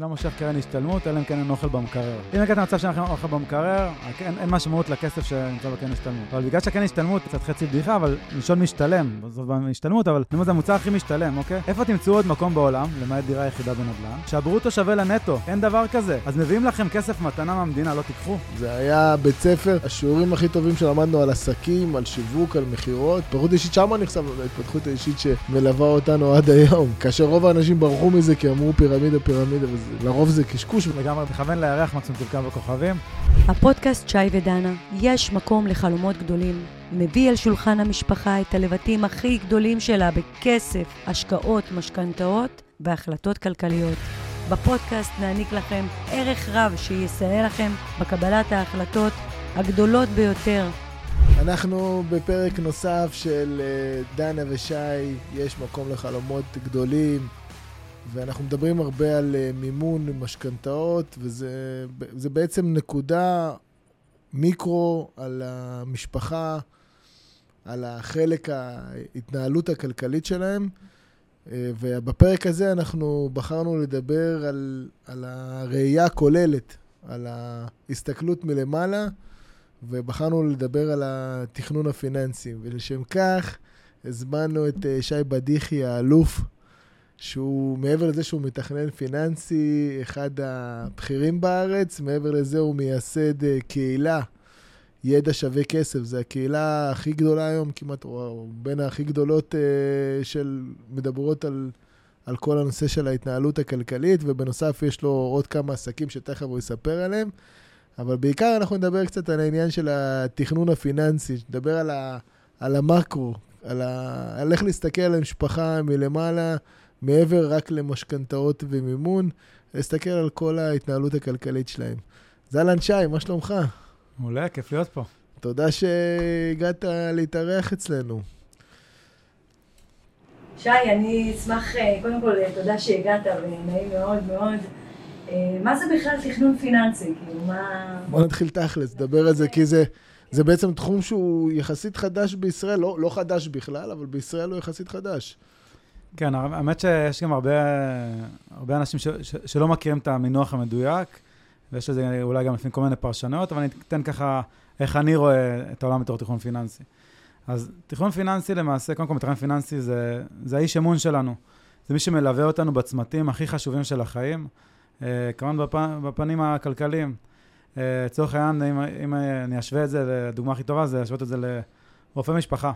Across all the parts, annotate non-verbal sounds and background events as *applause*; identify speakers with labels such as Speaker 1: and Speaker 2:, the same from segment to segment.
Speaker 1: לא מושך קרן השתלמות, אלא אם כן אין אוכל במקרר. אם הגעת למצב שאין אוכל במקרר, אין, אין משמעות לכסף שנמצא בקרן השתלמות. אבל בגלל שהקרן השתלמות, קצת חצי בדיחה, אבל לשאול משתלם, זאת השתלמות, אבל אני אומר, זה המוצר הכי משתלם, אוקיי? איפה תמצאו עוד מקום בעולם, למעט דירה יחידה בנדל"ן, שהברוטו שווה לנטו, אין דבר כזה. אז מביאים לכם כסף מתנה מהמדינה, לא תיקחו.
Speaker 2: זה היה בית ספר, השיעורים הכי טובים שלמדנו על עסקים, על שיווק, על מכירות. התפתחות אישית שמלווה אותנו עד היום. כאשר רוב האנשים ברחו מזה כי אמרו פירמידה, פירמידה, ולרוב זה קשקוש.
Speaker 1: לגמרי, תכוון לירח, מקסימום תבקע בכוכבים.
Speaker 3: הפודקאסט שי ודנה, יש מקום לחלומות גדולים. מביא אל שולחן המשפחה את הלבטים הכי גדולים שלה בכסף, השקעות, משכנתאות והחלטות כלכליות. בפודקאסט נעניק לכם ערך רב שיסייע לכם בקבלת ההחלטות הגדולות ביותר.
Speaker 2: אנחנו בפרק נוסף של אה, דנה ושי, יש מקום לחלומות גדולים, ואנחנו מדברים הרבה על אה, מימון משכנתאות, וזה בעצם נקודה מיקרו על המשפחה, על החלק ההתנהלות הכלכלית שלהם. אה, ובפרק הזה אנחנו בחרנו לדבר על, על הראייה הכוללת, על ההסתכלות מלמעלה, ובחרנו לדבר על התכנון הפיננסי. ולשם כך הזמנו את אה, שי בדיחי, האלוף, שהוא, מעבר לזה שהוא מתכנן פיננסי, אחד הבכירים בארץ, מעבר לזה הוא מייסד אה, קהילה. ידע שווה כסף, זו הקהילה הכי גדולה היום, כמעט, או בין הכי גדולות uh, של מדברות על, על כל הנושא של ההתנהלות הכלכלית, ובנוסף יש לו עוד כמה עסקים שתכף הוא יספר עליהם. אבל בעיקר אנחנו נדבר קצת על העניין של התכנון הפיננסי, נדבר על, ה, על המקרו, על, ה, על איך להסתכל על המשפחה מלמעלה, מעבר רק למשכנתאות ומימון, להסתכל על כל ההתנהלות הכלכלית שלהם. זלן שי, מה שלומך?
Speaker 1: מעולה, כיף להיות פה.
Speaker 2: תודה שהגעת להתארח אצלנו.
Speaker 3: שי, אני אשמח, אה, קודם כל, אה, תודה שהגעת, ונעים מאוד מאוד. אה, מה זה בכלל תכנון פיננסי? כאילו, מה...
Speaker 2: בוא נתחיל תכלס, דבר על זה, כי זה, זה בעצם תחום שהוא יחסית חדש בישראל, לא, לא חדש בכלל, אבל בישראל הוא יחסית חדש.
Speaker 1: כן, האמת שיש גם הרבה, הרבה אנשים ש, ש, שלא מכירים את המינוח המדויק. ויש לזה אולי גם לפעמים כל מיני פרשנויות, אבל אני אתן ככה איך אני רואה את העולם בתור תכנון פיננסי. אז תכנון פיננסי למעשה, קודם כל מתכנן פיננסי זה, זה האיש אמון שלנו. זה מי שמלווה אותנו בצמתים הכי חשובים של החיים, אה, כמובן בפ, בפנים הכלכליים. אה, לצורך העניין, אם, אם אני אשווה את זה, לדוגמה הכי טובה, זה להשוות את זה לרופא משפחה.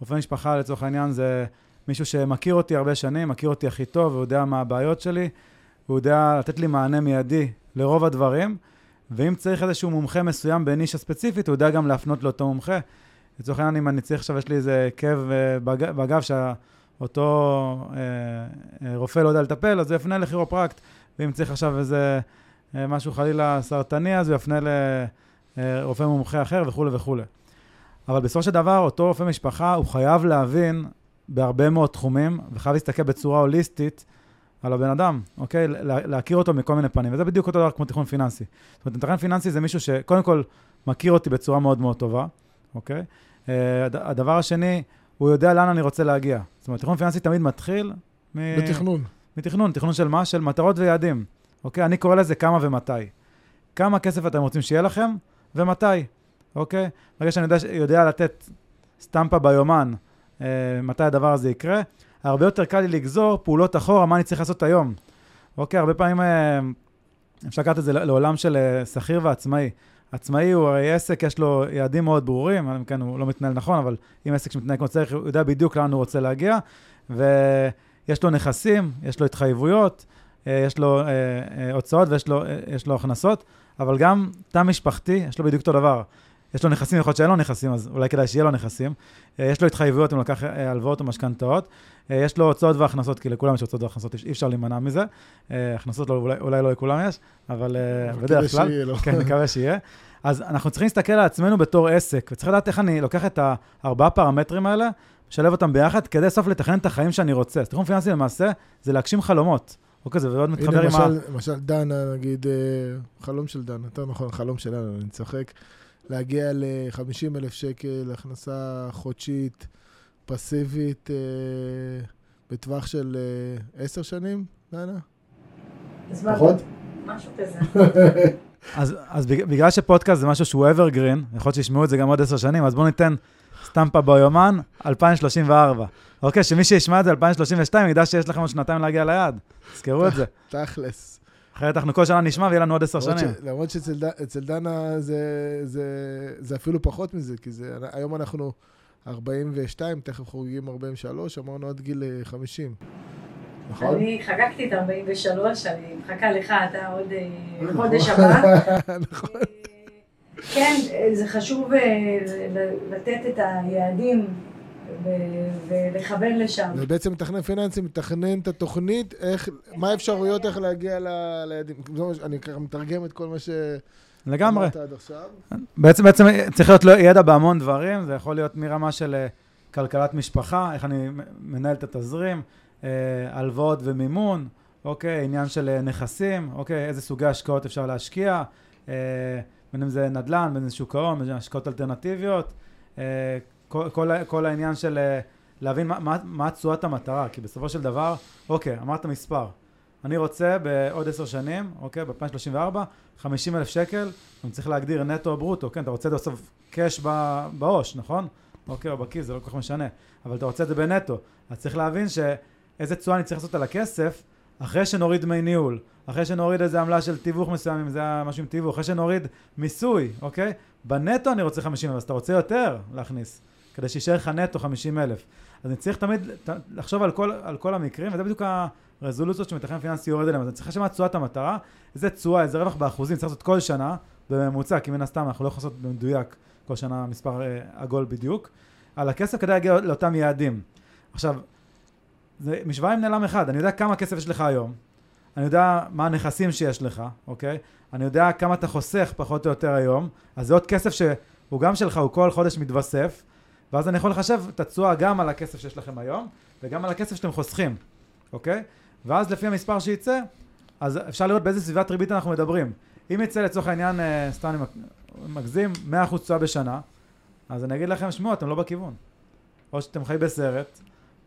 Speaker 1: רופא משפחה לצורך העניין זה מישהו שמכיר אותי הרבה שנים, מכיר אותי הכי טוב, והוא יודע מה הבעיות שלי, הוא יודע לתת לי מענה מיידי לרוב הדברים, ואם צריך איזשהו מומחה מסוים בנישה ספציפית, הוא יודע גם להפנות לאותו מומחה. לצורך העניין, אם אני צריך עכשיו, יש לי איזה כאב אה, בגב שאותו אה, אה, רופא לא יודע לטפל, אז הוא יפנה לכירופרקט, ואם צריך עכשיו איזה אה, משהו חלילה סרטני, אז הוא יפנה לרופא מומחה אחר וכולי וכולי. אבל בסופו של דבר, אותו רופא משפחה, הוא חייב להבין בהרבה מאוד תחומים, וחייב להסתכל בצורה הוליסטית על הבן אדם, אוקיי? להכיר אותו מכל מיני פנים, וזה בדיוק אותו דבר כמו תכנון פיננסי. זאת אומרת, מתכנן פיננסי זה מישהו שקודם כל מכיר אותי בצורה מאוד מאוד טובה, אוקיי? Uh, הדבר השני, הוא יודע לאן אני רוצה להגיע. זאת אומרת, תכנון פיננסי תמיד מתחיל
Speaker 2: מ... בתכנון.
Speaker 1: מתכנון, תכנון של מה? של מטרות ויעדים, אוקיי? אני קורא לזה כמה ומתי. כמה כסף אתם רוצים שיהיה לכם, ומתי, אוקיי? ברגע שאני יודע, יודע לתת סטמפה ביומן, מתי הדבר הזה יקרה, הרבה יותר קל לי לגזור פעולות אחורה, מה אני צריך לעשות היום. אוקיי, הרבה פעמים אה, אפשר לקחת את זה לעולם של אה, שכיר ועצמאי. עצמאי הוא הרי עסק, יש לו יעדים מאוד ברורים, אם כן הוא לא מתנהל נכון, אבל אם עסק שמתנהל כמו צריך, הוא יודע בדיוק לאן הוא רוצה להגיע, ויש לו נכסים, יש לו התחייבויות, אה, יש לו הוצאות ויש לו, לו הכנסות, אבל גם תא משפחתי, יש לו בדיוק אותו דבר. יש לו נכסים, יכול להיות שאין לו נכסים, אז אולי כדאי שיהיה לו נכסים. יש לו התחייבויות אם הוא לקח הלוואות או משכנתאות. אה, יש לו הוצאות והכנסות, כי לכולם יש הוצאות והכנסות, אי אפשר להימנע מזה. אה, הכנסות לא, אולי, אולי לא לכולם יש, אבל אה, בדרך כלל, כן, מקווה שיהיה. אז אנחנו צריכים להסתכל על עצמנו בתור עסק, וצריך לדעת איך אני לוקח את הארבעה פרמטרים האלה, משלב אותם ביחד, כדי סוף לתכנן את החיים שאני רוצה. אז תכנון פיננסי למעשה זה להגשים חלומות. אוקיי, זה מאוד מתחבר עם ה...
Speaker 2: למשל דנה, נגיד, חלום של דנה, יותר נכון, חלום שלנו, אני צוחק, להגיע ל-50 אלף שקל, הכנסה חודשית. פסיבית אה, בטווח של אה, עשר שנים, דנה? פחות?
Speaker 3: משהו כזה. *laughs*
Speaker 1: אז, אז בג- בגלל שפודקאסט זה משהו שהוא evergreen, יכול להיות שישמעו את זה גם עוד עשר שנים, אז בואו ניתן סטמפה ביומן, 2034. אוקיי, שמי שישמע את זה 2032 ידע שיש לכם עוד שנתיים להגיע ליעד. תזכרו את זה.
Speaker 2: תכלס.
Speaker 1: אחרת אנחנו כל שנה נשמע ויהיה לנו עוד עשר שנים.
Speaker 2: ש- למרות שאצל דנה זה, זה, זה אפילו פחות מזה, כי זה, היום אנחנו 42, תכף חוגגים 43, אמרנו עד גיל אה, 50. נכון?
Speaker 3: אני חגגתי את 43, אני מחכה לך, אתה עוד אה, חודש הבא. *laughs*
Speaker 2: נכון.
Speaker 3: כן, זה חשוב אה, ל- לתת את היעדים ולכוון לשם.
Speaker 2: ובעצם מתכנן פיננסי מתכנן את התוכנית, איך, מה האפשרויות איך להגיע ל- ליעדים. ש- אני ככה מתרגם את כל מה
Speaker 1: לגמרי.
Speaker 2: עד עכשיו.
Speaker 1: בעצם, בעצם צריך להיות לו ידע בהמון דברים, זה יכול להיות מרמה של אה, כלכלת משפחה, איך אני מנהל את התזרים, אה, הלוואות ומימון, אוקיי, עניין של אה, נכסים, אוקיי, איזה סוגי השקעות אפשר להשקיע, אה, בין אם זה נדל"ן, בין אם זה שוק ההון, בין אם זה השקעות אלטרנטיביות, אה, כל, כל, כל העניין של אה, להבין מה, תשואת המטרה, כי בסופו של דבר, אוקיי, אמרת מספר, אני רוצה בעוד עשר שנים, אוקיי, ב-2034, 50 אלף שקל, אני צריך להגדיר נטו או ברוטו, כן, אתה רוצה את זה בסוף קאש בעו"ש, נכון? אוקיי, או בכיס, זה לא כל כך משנה, אבל אתה רוצה את זה בנטו. אז צריך להבין שאיזה תשואה אני צריך לעשות על הכסף, אחרי שנוריד דמי ניהול, אחרי שנוריד איזה עמלה של תיווך מסוים, אם זה היה משהו עם תיווך, אחרי שנוריד מיסוי, אוקיי? בנטו אני רוצה 50 אלף, אז אתה רוצה יותר להכניס, כדי שישאר לך נטו 50 אלף. אז אני צריך תמיד לחשוב על כל, על כל המקרים, וזה בדיוק הרזולוציות שמתכנן פיננסי יורד אליהם. אז אני צריך מה תשואת המטרה, איזה תשואה, איזה רווח באחוזים, צריך לעשות כל שנה, בממוצע, כי מן הסתם אנחנו לא יכולים לעשות במדויק כל שנה מספר אה, עגול בדיוק, על הכסף כדי להגיע לאותם יעדים. עכשיו, זה משוואה עם נעלם אחד, אני יודע כמה כסף יש לך היום, אני יודע מה הנכסים שיש לך, אוקיי? אני יודע כמה אתה חוסך פחות או יותר היום, אז זה עוד כסף שהוא גם שלך, הוא כל חודש מתווסף, ואז אני יכול לחשב את התשואה גם על הכסף שיש לכם היום, וגם על הכסף שאתם חוסכים, אוקיי? ואז לפי המספר שייצא, אז אפשר לראות באיזה סביבת ריבית אנחנו מדברים. אם יצא לצורך העניין, אה, סתם אני מגזים, 100% תשואה בשנה, אז אני אגיד לכם, שמעו, אתם לא בכיוון. או שאתם חיים בסרט,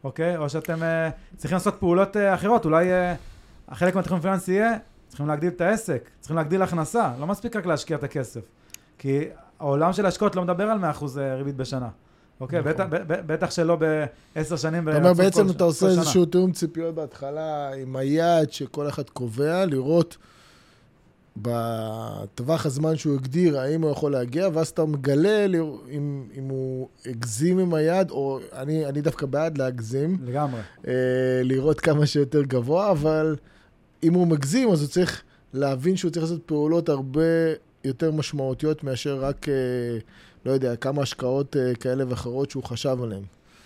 Speaker 1: אוקיי? או שאתם אה, צריכים לעשות פעולות אה, אחרות, אולי אה, החלק מהתכנון הפיננסי יהיה, צריכים להגדיל את העסק, צריכים להגדיל הכנסה, לא מספיק רק להשקיע את הכסף. כי העולם של ההשקעות לא מדבר על 100% ריבית בשנה. אוקיי?
Speaker 2: נכון.
Speaker 1: בטח, שלא בעשר שנים.
Speaker 2: אתה אומר,
Speaker 1: בעצם
Speaker 2: אתה עושה. איזשהו תיאום ציפיות בהתחלה עם היעד שכל אחד קובע, לראות בטווח הזמן שהוא הגדיר, האם הוא יכול להגיע, ואז אתה מגלה לראות אם, אם הוא הגזים עם היעד, או אני, אני דווקא בעד להגזים,
Speaker 1: לגמרי.
Speaker 2: אה, לראות כמה שיותר גבוה, אבל אם הוא מגזים, אז הוא צריך להבין שהוא צריך לעשות פעולות הרבה יותר משמעותיות מאשר רק, אה, לא יודע, כמה השקעות אה, כאלה ואחרות שהוא חשב עליהן.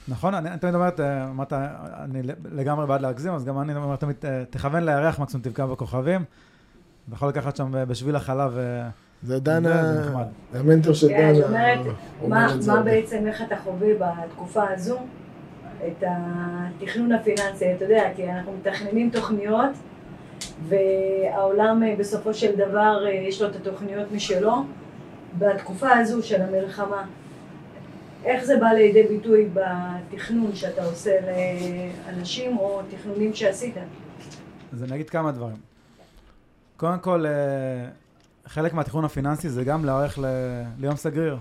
Speaker 1: נכון, אני אני תמיד אומרת, אה, אמרת, אני לגמרי בעד להגזים, אז גם אני אומר תמיד, אה, תכוון לירח, מקסימום תבקע בכוכבים. אתה יכול לקחת שם בשביל החלב.
Speaker 2: זה דנה. המנטור של
Speaker 3: כן,
Speaker 2: דנה.
Speaker 3: אני אומרת,
Speaker 2: אומר
Speaker 3: מה. בעצם, איך אתה חווה בתקופה הזו את התכנון הפיננסי, אתה יודע, כי אנחנו מתכננים תוכניות, והעולם בסופו של דבר יש לו את התוכניות משלו. בתקופה הזו של המלחמה, איך זה בא לידי ביטוי בתכנון שאתה עושה לאנשים, או תכנונים שעשית?
Speaker 1: אז אני אגיד כמה דברים. קודם כל, אה, חלק מהתכנון הפיננסי זה גם להיערך ל- ליום סגריר.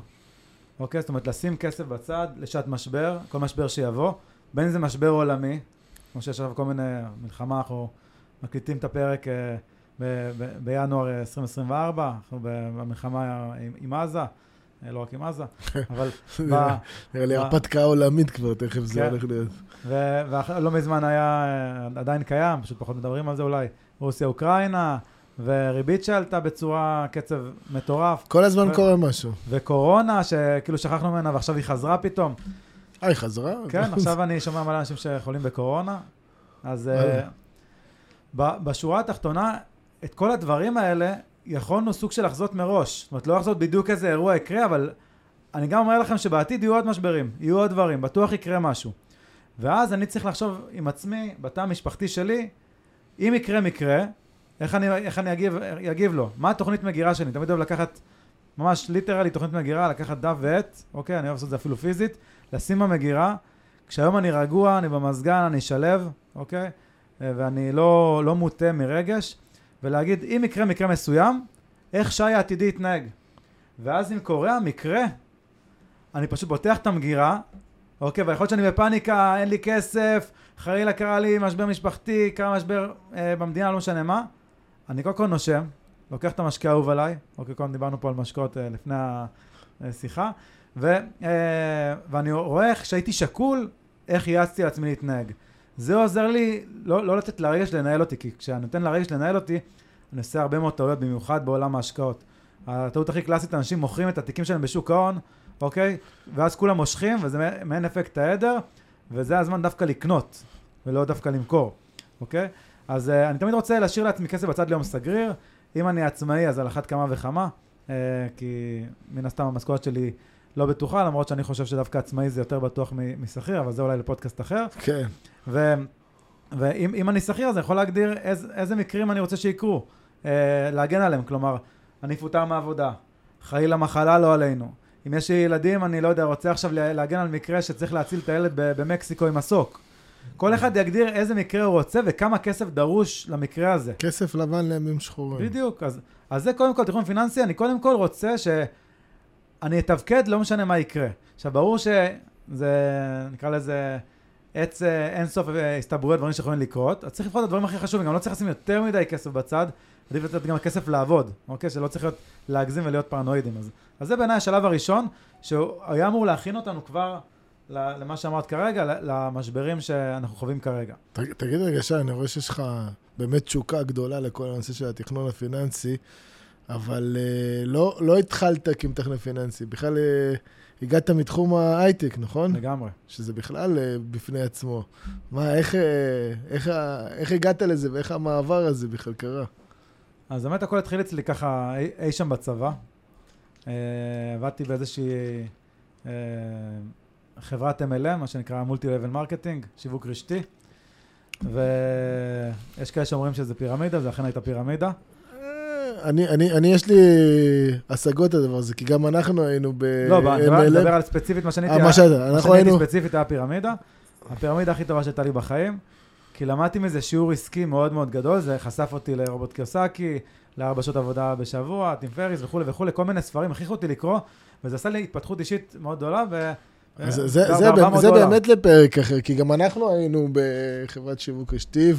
Speaker 1: אוקיי? זאת אומרת, לשים כסף בצד לשעת משבר, כל משבר שיבוא, בין אם זה משבר עולמי, כמו שיש עכשיו כל מיני מלחמה, אנחנו מקליטים את הפרק אה, ב- ב- בינואר אה, 2024, אנחנו ב- במלחמה עם, עם עזה, אה, לא רק עם עזה, *laughs* אבל
Speaker 2: נראה לי? הרפתקה עולמית כבר, תכף זה
Speaker 1: כן.
Speaker 2: הולך להיות.
Speaker 1: ולא מזמן היה, אה, עדיין קיים, פשוט פחות מדברים על זה אולי, רוסיה-אוקראינה, וריבית שעלתה בצורה, קצב מטורף,
Speaker 2: כל הזמן
Speaker 1: ו-
Speaker 2: קורה משהו.
Speaker 1: וקורונה, שכאילו שכחנו ממנה ועכשיו היא חזרה פתאום.
Speaker 2: אה, היא חזרה?
Speaker 1: כן, *laughs* עכשיו אני שומע מלא אנשים שחולים בקורונה. אז אה, בשורה התחתונה, את כל הדברים האלה יכולנו סוג של לחזות מראש. זאת אומרת, לא לחזות בדיוק איזה אירוע יקרה, אבל אני גם אומר לכם שבעתיד יהיו עוד משברים, יהיו עוד דברים, בטוח יקרה משהו. ואז אני צריך לחשוב עם עצמי, בתא המשפחתי שלי, אם יקרה מקרה, איך אני, איך אני אגיב, אגיב לו? מה התוכנית מגירה שלי? תמיד אוהב לקחת, ממש ליטרלי תוכנית מגירה, לקחת דף ועט, אוקיי? אני אוהב לעשות את זה אפילו פיזית, לשים במגירה, כשהיום אני רגוע, אני במזגן, אני שלב, אוקיי? ואני לא, לא מוטה מרגש, ולהגיד, אם יקרה מקרה מסוים, איך שי העתידי יתנהג. ואז אם קורה המקרה, אני פשוט פותח את המגירה, אוקיי, ויכול להיות שאני בפאניקה, אין לי כסף, חלילה קרה לי משבר משפחתי, קרה משבר אה, במדינה, לא משנה מה. אני קודם כל נושם, לוקח את המשקה האהוב עליי, אוקיי, קודם דיברנו פה על משקאות אה, לפני השיחה, ו, אה, ואני רואה איך כשהייתי שקול, איך יעצתי לעצמי להתנהג. זה עוזר לי לא, לא לתת לרגש לנהל אותי, כי כשאני נותן לרגש לנהל אותי, אני עושה הרבה מאוד טעויות, במיוחד בעולם ההשקעות. הטעות הכי קלאסית, אנשים מוכרים את התיקים שלהם בשוק ההון, אוקיי? ואז כולם מושכים, וזה מעין אפקט העדר, וזה הזמן דווקא לקנות, ולא דווקא למכור, אוקיי? אז uh, אני תמיד רוצה להשאיר לעצמי כסף בצד ליום סגריר. אם אני עצמאי, אז על אחת כמה וכמה, uh, כי מן הסתם המשכורת שלי לא בטוחה, למרות שאני חושב שדווקא עצמאי זה יותר בטוח משכיר, אבל זה אולי לפודקאסט אחר.
Speaker 2: כן.
Speaker 1: ו, ואם אני שכיר, אז אני יכול להגדיר איז, איזה מקרים אני רוצה שיקרו, uh, להגן עליהם. כלומר, אני אפוטר מעבודה, חלילה מחלה לא עלינו. אם יש לי ילדים, אני לא יודע, רוצה עכשיו להגן על מקרה שצריך להציל את הילד במקסיקו עם מסוק. כל אחד יגדיר איזה מקרה הוא רוצה וכמה כסף דרוש למקרה הזה.
Speaker 2: כסף לבן לימים שחורים.
Speaker 1: בדיוק, אז, אז זה קודם כל תכנון פיננסי, אני קודם כל רוצה שאני אתפקד, לא משנה מה יקרה. עכשיו, ברור שזה, נקרא לזה, עץ אינסוף הסתברויות, דברים שיכולים לקרות, אז צריך לבחור את הדברים הכי חשובים, גם לא צריך לשים יותר מדי כסף בצד, עדיף לתת גם כסף לעבוד, אוקיי? שלא צריך להיות, להגזים ולהיות פרנואידים. אז, אז זה בעיניי השלב הראשון, שהוא היה אמור להכין אותנו כבר למה שאמרת כרגע, למשברים שאנחנו חווים כרגע.
Speaker 2: תגיד רגע, שי, אני רואה שיש לך באמת תשוקה גדולה לכל הנושא של התכנון הפיננסי, אבל uh, לא, לא התחלת כמתכנן פיננסי, בכלל הגעת מתחום ההייטק, נכון?
Speaker 1: לגמרי.
Speaker 2: שזה בכלל uh, בפני עצמו. מה, איך, uh, איך, איך הגעת לזה ואיך המעבר הזה בכלל קרה?
Speaker 1: אז באמת הכל התחיל אצלי ככה אי, אי שם בצבא. עבדתי באיזושהי... חברת MLM, מה שנקרא multi-level marketing, שיווק רשתי. ויש כאלה שאומרים שזה פירמידה, זה אכן הייתה פירמידה.
Speaker 2: אני, אני, אני, יש לי השגות על הדבר הזה, כי גם אנחנו היינו ב...
Speaker 1: לא, אני מדבר על ספציפית מה שאני הייתי...
Speaker 2: היינו...
Speaker 1: ספציפית היה פירמידה. הפירמידה הכי טובה שהייתה לי בחיים, כי למדתי מזה שיעור עסקי מאוד מאוד גדול, זה חשף אותי לרובוט קיוסקי, לארבע שעות עבודה בשבוע, טים פריס וכולי וכולי, כל מיני ספרים, הכריחו אותי לקרוא, וזה עשה לי התפתחות אישית מאוד גדולה, ו...
Speaker 2: זה, זה, זה, זה, זה באמת לפרק אחר, כי גם אנחנו היינו בחברת שיווק אשתי,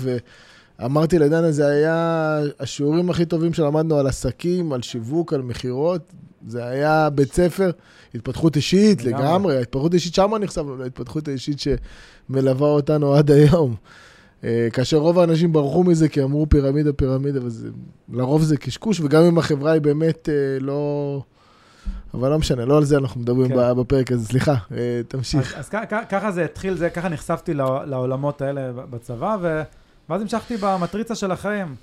Speaker 2: ואמרתי לדנה, זה היה השיעורים הכי טובים שלמדנו על עסקים, על שיווק, על מכירות. זה היה בית ספר, התפתחות אישית לגמרי, לגמרי התפתחות אישית, שם נחשפנו להתפתחות האישית שמלווה אותנו עד היום. אה, כאשר רוב האנשים ברחו מזה כי אמרו פירמידה, פירמידה, ולרוב זה קשקוש, וגם אם החברה היא באמת אה, לא... אבל לא משנה, לא על זה אנחנו מדברים כן. בפרק הזה, סליחה, אה, תמשיך.
Speaker 1: אז, אז ככה זה התחיל, זה, ככה נחשפתי לעולמות האלה בצבא, ו, ואז המשכתי במטריצה של החיים.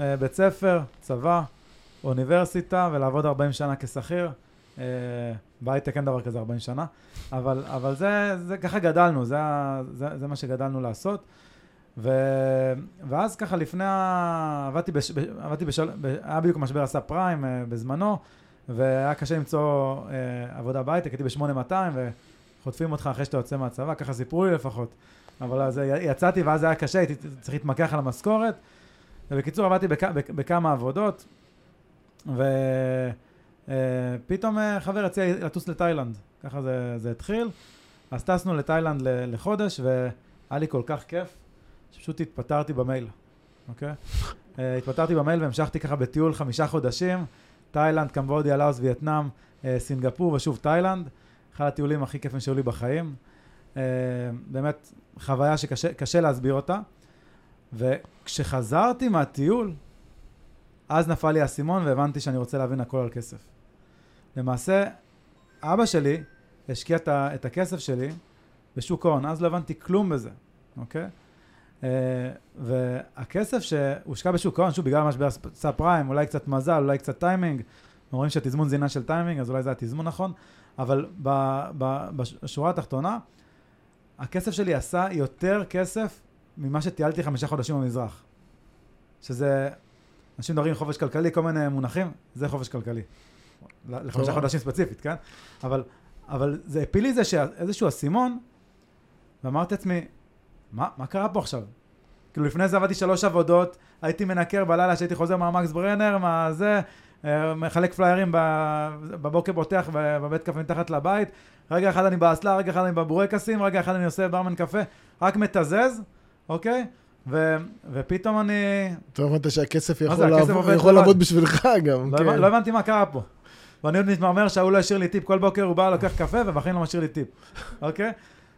Speaker 1: אה, בית ספר, צבא, אוניברסיטה, ולעבוד 40 שנה כשכיר. אה, בהייטק אין דבר כזה 40 שנה, אבל, אבל זה, זה ככה גדלנו, זה, זה, זה מה שגדלנו לעשות. ו... ואז ככה לפני, עבדתי, בש... עבדתי בשל... היה בדיוק משבר הסאב פריים בזמנו, והיה קשה למצוא אה, עבודה בהייטק, הייתי ב-8200 וחוטפים אותך אחרי שאתה יוצא מהצבא, ככה סיפרו לי לפחות. אבל אז יצאתי ואז היה קשה, הייתי צריך להתמקח על המשכורת. ובקיצור עבדתי בכ, בכ, בכמה עבודות, ופתאום אה, אה, חבר הציע לטוס לתאילנד, ככה זה, זה התחיל. אז טסנו לתאילנד לחודש, והיה לי כל כך כיף, שפשוט התפטרתי במייל, אוקיי? אה, התפטרתי במייל והמשכתי ככה בטיול חמישה חודשים. תאילנד, קמבודיה, לאוס, וייטנאם, סינגפור ושוב תאילנד. אחד הטיולים הכי כיפים שהיו לי בחיים. אה, באמת חוויה שקשה להסביר אותה. וכשחזרתי מהטיול, אז נפל לי האסימון והבנתי שאני רוצה להבין הכל על כסף. למעשה, אבא שלי השקיע את הכסף שלי בשוק ההון, אז לא הבנתי כלום בזה, אוקיי? Uh, והכסף שהושקע בשוק ההון, שוב, בגלל המשבר סאב פריים, אולי קצת מזל, אולי קצת טיימינג, אומרים שהתזמון זה עניין של טיימינג, אז אולי זה התזמון נכון, אבל ב, ב, בשורה התחתונה, הכסף שלי עשה יותר כסף ממה שטיילתי חמישה חודשים במזרח. שזה, אנשים מדברים חופש כלכלי, כל מיני מונחים, זה חופש כלכלי. לחמישה חודשים ספציפית, כן? אבל, אבל זה הפיל לי איזשהו אסימון, ואמרתי לעצמי, מה, מה קרה פה עכשיו? כאילו לפני זה עבדתי שלוש עבודות, הייתי מנקר בלילה שהייתי חוזר מהמקס ברנר, מה זה, אה, מחלק פליירים בבוקר פותח ב- בבית קפה מתחת לבית, רגע אחד אני באסלה, רגע אחד אני בבורקסים, רגע אחד אני עושה ברמן קפה, רק מתזז, אוקיי? ו- ופתאום אני...
Speaker 2: אתה הבנת שהכסף
Speaker 1: זה,
Speaker 2: יכול לעבוד-
Speaker 1: עובד
Speaker 2: יכול. לעבוד בשבילך גם,
Speaker 1: לא,
Speaker 2: כן.
Speaker 1: לא הבנתי מה קרה פה. ואני עוד מתמרמר שההוא לא השאיר לי טיפ, כל בוקר הוא בא, לוקח קפה, ובחיים לא משאיר לי טיפ, *laughs* אוקיי?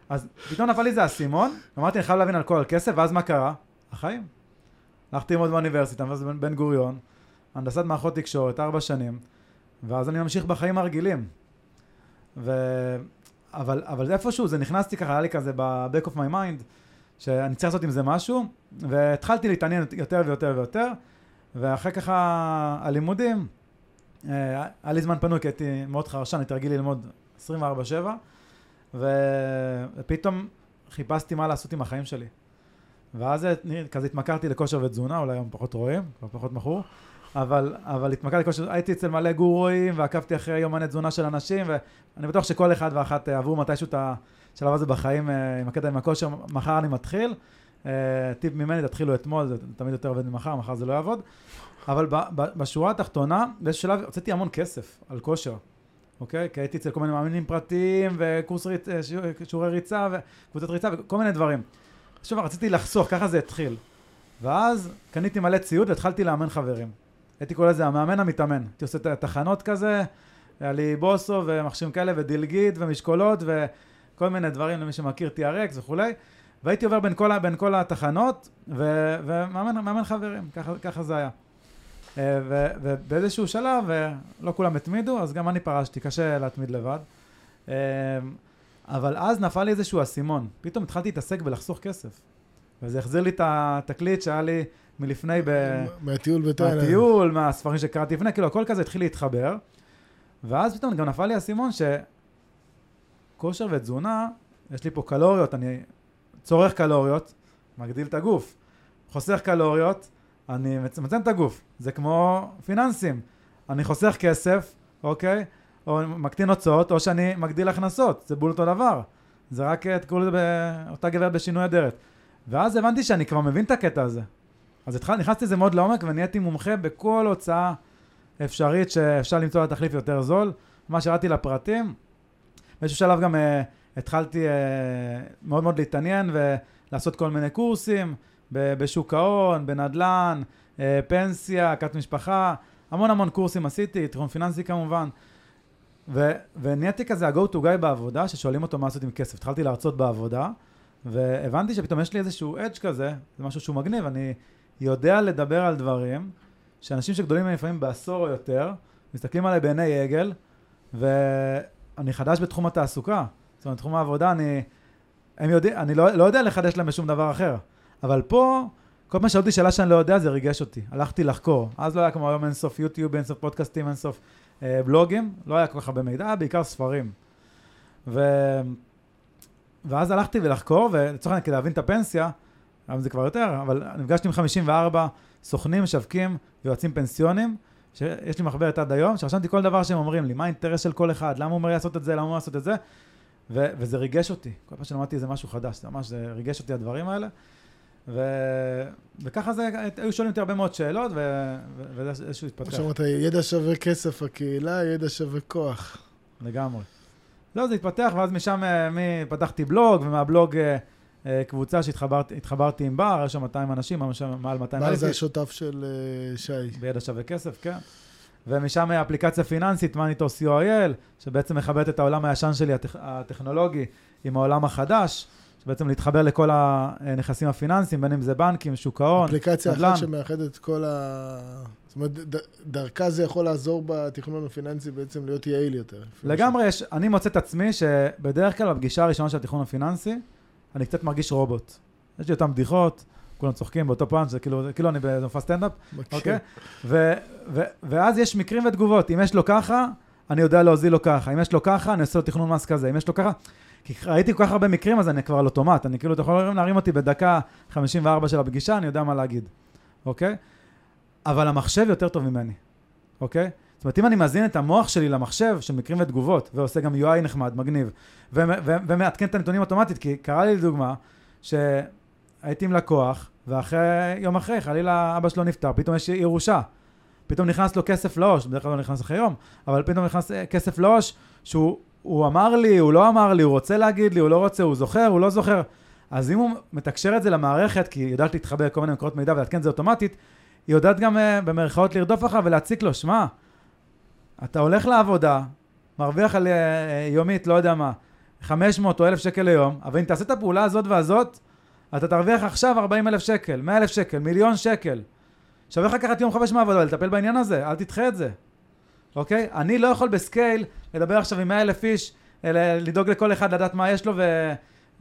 Speaker 1: אז פתאום נפל לי זה האסימון, אמרתי, אני חייב להבין על כל כסף, ואז מה קרה? החיים. הלכתי ללמוד באוניברסיטה, ואז בן- בן גוריון, הנדסת מערכות תקשורת, ארבע שנים, ואז אני ממשיך בחיים הרגילים. ו... אבל, אבל איפשהו זה נכנסתי ככה, היה לי כזה ב-back of my mind, שאני צריך לעשות עם זה משהו, והתחלתי להתעניין יותר ויותר ויותר, ואחרי ככה הלימודים, אה, היה לי זמן פנוי, כי הייתי מאוד חרשן, הייתי רגיל ללמוד 24-7, ו- ופתאום חיפשתי מה לעשות עם החיים שלי. ואז כזה התמכרתי לכושר ותזונה, אולי היום פחות רואים, כבר פחות מכור, אבל, אבל התמכרתי לכושר, הייתי אצל מלא גורואים, ועקבתי אחרי יומני תזונה של אנשים, ואני בטוח שכל אחד ואחת אה, עברו מתישהו את השלב הזה בחיים אה, עם הקטע עם הכושר, מחר אני מתחיל. אה, טיפ ממני, תתחילו אתמול, זה תמיד יותר עובד ממחר, מחר זה לא יעבוד. אבל בשורה התחתונה, באיזשהו שלב הוצאתי המון כסף על כושר, אוקיי? כי הייתי אצל כל מיני מאמינים פרטיים, וקורס ריצ... שיעור- שיעורי ריצה, וקבוצת ריצה, וכל מיני דברים. עכשיו רציתי לחסוך, ככה זה התחיל. ואז קניתי מלא ציוד והתחלתי לאמן חברים. הייתי קורא לזה המאמן המתאמן. הייתי עושה את התחנות כזה, היה לי בוסו ומכשירים כאלה, ודילגית ומשקולות, וכל מיני דברים למי שמכיר TRX וכולי. והייתי עובר בין כל, בין כל התחנות, ו- ומאמן מאמן חברים, ככה, ככה זה היה. אה, ו- ובאיזשהו שלב, אה, לא כולם התמידו, אז גם אני פרשתי, קשה להתמיד לבד. אה, אבל אז נפל לי איזשהו אסימון, פתאום התחלתי להתעסק בלחסוך כסף. וזה החזיר לי את התקליט שהיה לי מלפני ב...
Speaker 2: מהטיול בתאילנד.
Speaker 1: מהטיול, מהספרים שקראתי לפני, כאילו הכל כזה התחיל להתחבר. ואז פתאום גם נפל לי האסימון שכושר ותזונה, יש לי פה קלוריות, אני צורך קלוריות, מגדיל את הגוף. חוסך קלוריות, אני מצמצם את הגוף. זה כמו פיננסים. אני חוסך כסף, אוקיי? או מקטין הוצאות, או שאני מגדיל הכנסות. זה בול אותו דבר. זה רק, אה, תקראו לזה באותה גברת בשינוי אדרת. ואז הבנתי שאני כבר מבין את הקטע הזה. אז התחל, נכנסתי לזה מאוד לעומק ונהייתי מומחה בכל הוצאה אפשרית שאפשר למצוא לה תחליף יותר זול. ממש ירדתי לפרטים. באיזשהו שלב גם uh, התחלתי uh, מאוד מאוד להתעניין ולעשות כל מיני קורסים ב- בשוק ההון, בנדל"ן, uh, פנסיה, כת משפחה, המון המון קורסים עשיתי, תיכון פיננסי כמובן. ו- ונהייתי כזה ה-go to guy בעבודה, ששואלים אותו מה לעשות עם כסף. התחלתי להרצות בעבודה, והבנתי שפתאום יש לי איזשהו אדג' כזה, זה משהו שהוא מגניב, אני יודע לדבר על דברים שאנשים שגדולים ממני לפעמים בעשור או יותר, מסתכלים עליי בעיני עגל, ואני חדש בתחום התעסוקה. זאת אומרת, בתחום העבודה אני... הם יודעים, אני לא, לא יודע לחדש להם בשום דבר אחר. אבל פה, כל פעם שאלו אותי שאלה שאני לא יודע, זה ריגש אותי. הלכתי לחקור. אז לא היה כמו היום אינסוף יוטיוב, אינסוף פודקאסטים, אינסוף אה, בלוגים, לא היה כל כך הרבה מידע, בעיקר ספרים. ו... ואז הלכתי ולחקור, ולצורך העניין כדי להבין את הפנסיה, היום זה כבר יותר, אבל נפגשתי עם 54 סוכנים, משווקים ויועצים פנסיונים, שיש לי מחברת עד היום, שרשמתי כל דבר שהם אומרים לי, מה האינטרס של כל אחד, למה הוא אומר לעשות את זה, למה הוא אומר לעשות את זה, ו- וזה ריגש אותי. כל פעם שלמדתי איזה משהו חדש, זה ממש, זה ריגש אותי הדברים האלה. ו- וככה זה, היו שואלים אותי הרבה מאוד שאלות, ו- ו- וזה איזשהו
Speaker 2: כמו
Speaker 1: התפתח.
Speaker 2: שאמרת, ידע שווה כסף הקהילה, ידע שווה כוח.
Speaker 1: לגמרי. לא, זה התפתח, ואז משם, אה, מ- פתחתי בלוג, ומהבלוג אה, קבוצה שהתחברתי עם בר, יש שם 200 אנשים, ממש מעל 200
Speaker 2: מה
Speaker 1: אלף
Speaker 2: זה
Speaker 1: איש,
Speaker 2: השותף של אה, שי?
Speaker 1: בידע שווה כסף, כן. ומשם אה, אפליקציה פיננסית, מאניטוס co.il, שבעצם מכבדת את העולם הישן שלי, הטכ... הטכנולוגי, עם העולם החדש, שבעצם להתחבר לכל הנכסים הפיננסיים, בין אם זה בנקים, שוק ההון,
Speaker 2: אפליקציה
Speaker 1: נדל"ן.
Speaker 2: אחת שמאחדת את כל ה... זאת אומרת, דרכה זה יכול לעזור בתכנון הפיננסי בעצם להיות יעיל יותר.
Speaker 1: לגמרי, יש, אני מוצא את עצמי שבדרך כלל בפגישה הראשונה של התכנון הפיננסי, אני קצת מרגיש רובוט. יש לי אותן בדיחות, כולם צוחקים באותו פאנץ', כאילו, כאילו אני במופע סטנדאפ. אוקיי? ו- ו- ואז יש מקרים ותגובות, אם יש לו ככה, אני יודע להוזיל לו ככה, אם יש לו ככה, אני עושה לו תכנון מס כזה, אם יש לו ככה, כי ראיתי כל כך הרבה מקרים, אז אני כבר על אוטומט, אני כאילו, אתה יכול להרים אותי בדקה 54 של הפגישה, אני יודע מה להגיד, אוקיי? אבל המחשב יותר טוב ממני, אוקיי? זאת אומרת, אם אני מזין את המוח שלי למחשב של מקרים ותגובות, ועושה גם UI נחמד, מגניב, ומעדכן את הנתונים אוטומטית, כי קרה לי לדוגמה, הייתי עם לקוח, ואחרי, יום אחרי, חלילה אבא שלו נפטר, פתאום יש ירושה. פתאום נכנס לו כסף לעו"ש, בדרך כלל לא נכנס אחרי יום, אבל פתאום נכנס אה, כסף לעו"ש, שהוא הוא אמר לי, הוא לא אמר לי, הוא רוצה להגיד לי, הוא לא רוצה, הוא זוכר, הוא לא זוכר. אז אם הוא מתקשר את זה למערכת, כי היא יודעת להתחבר לכל מיני מקורות מידע ולעדכן את זה אוטומטית, היא יודעת גם uh, במרכאות לרדוף אחריו ולהציק לו, שמע, אתה הולך לעבודה, מרוויח על uh, יומית, לא יודע מה, 500 או 1,000 שקל ליום, אבל אם תעשה את הפעולה הזאת והזאת, אתה תרוויח עכשיו 40 אלף שקל, 100 אלף שקל, מיליון שקל. שווה לך לקחת יום חמש מעבודה ולטפל בעניין הזה, אל תדחה את זה, אוקיי? אני לא יכול בסקייל לדבר עכשיו עם 100 אלף איש, לדאוג לכל אחד לדעת מה יש לו ו...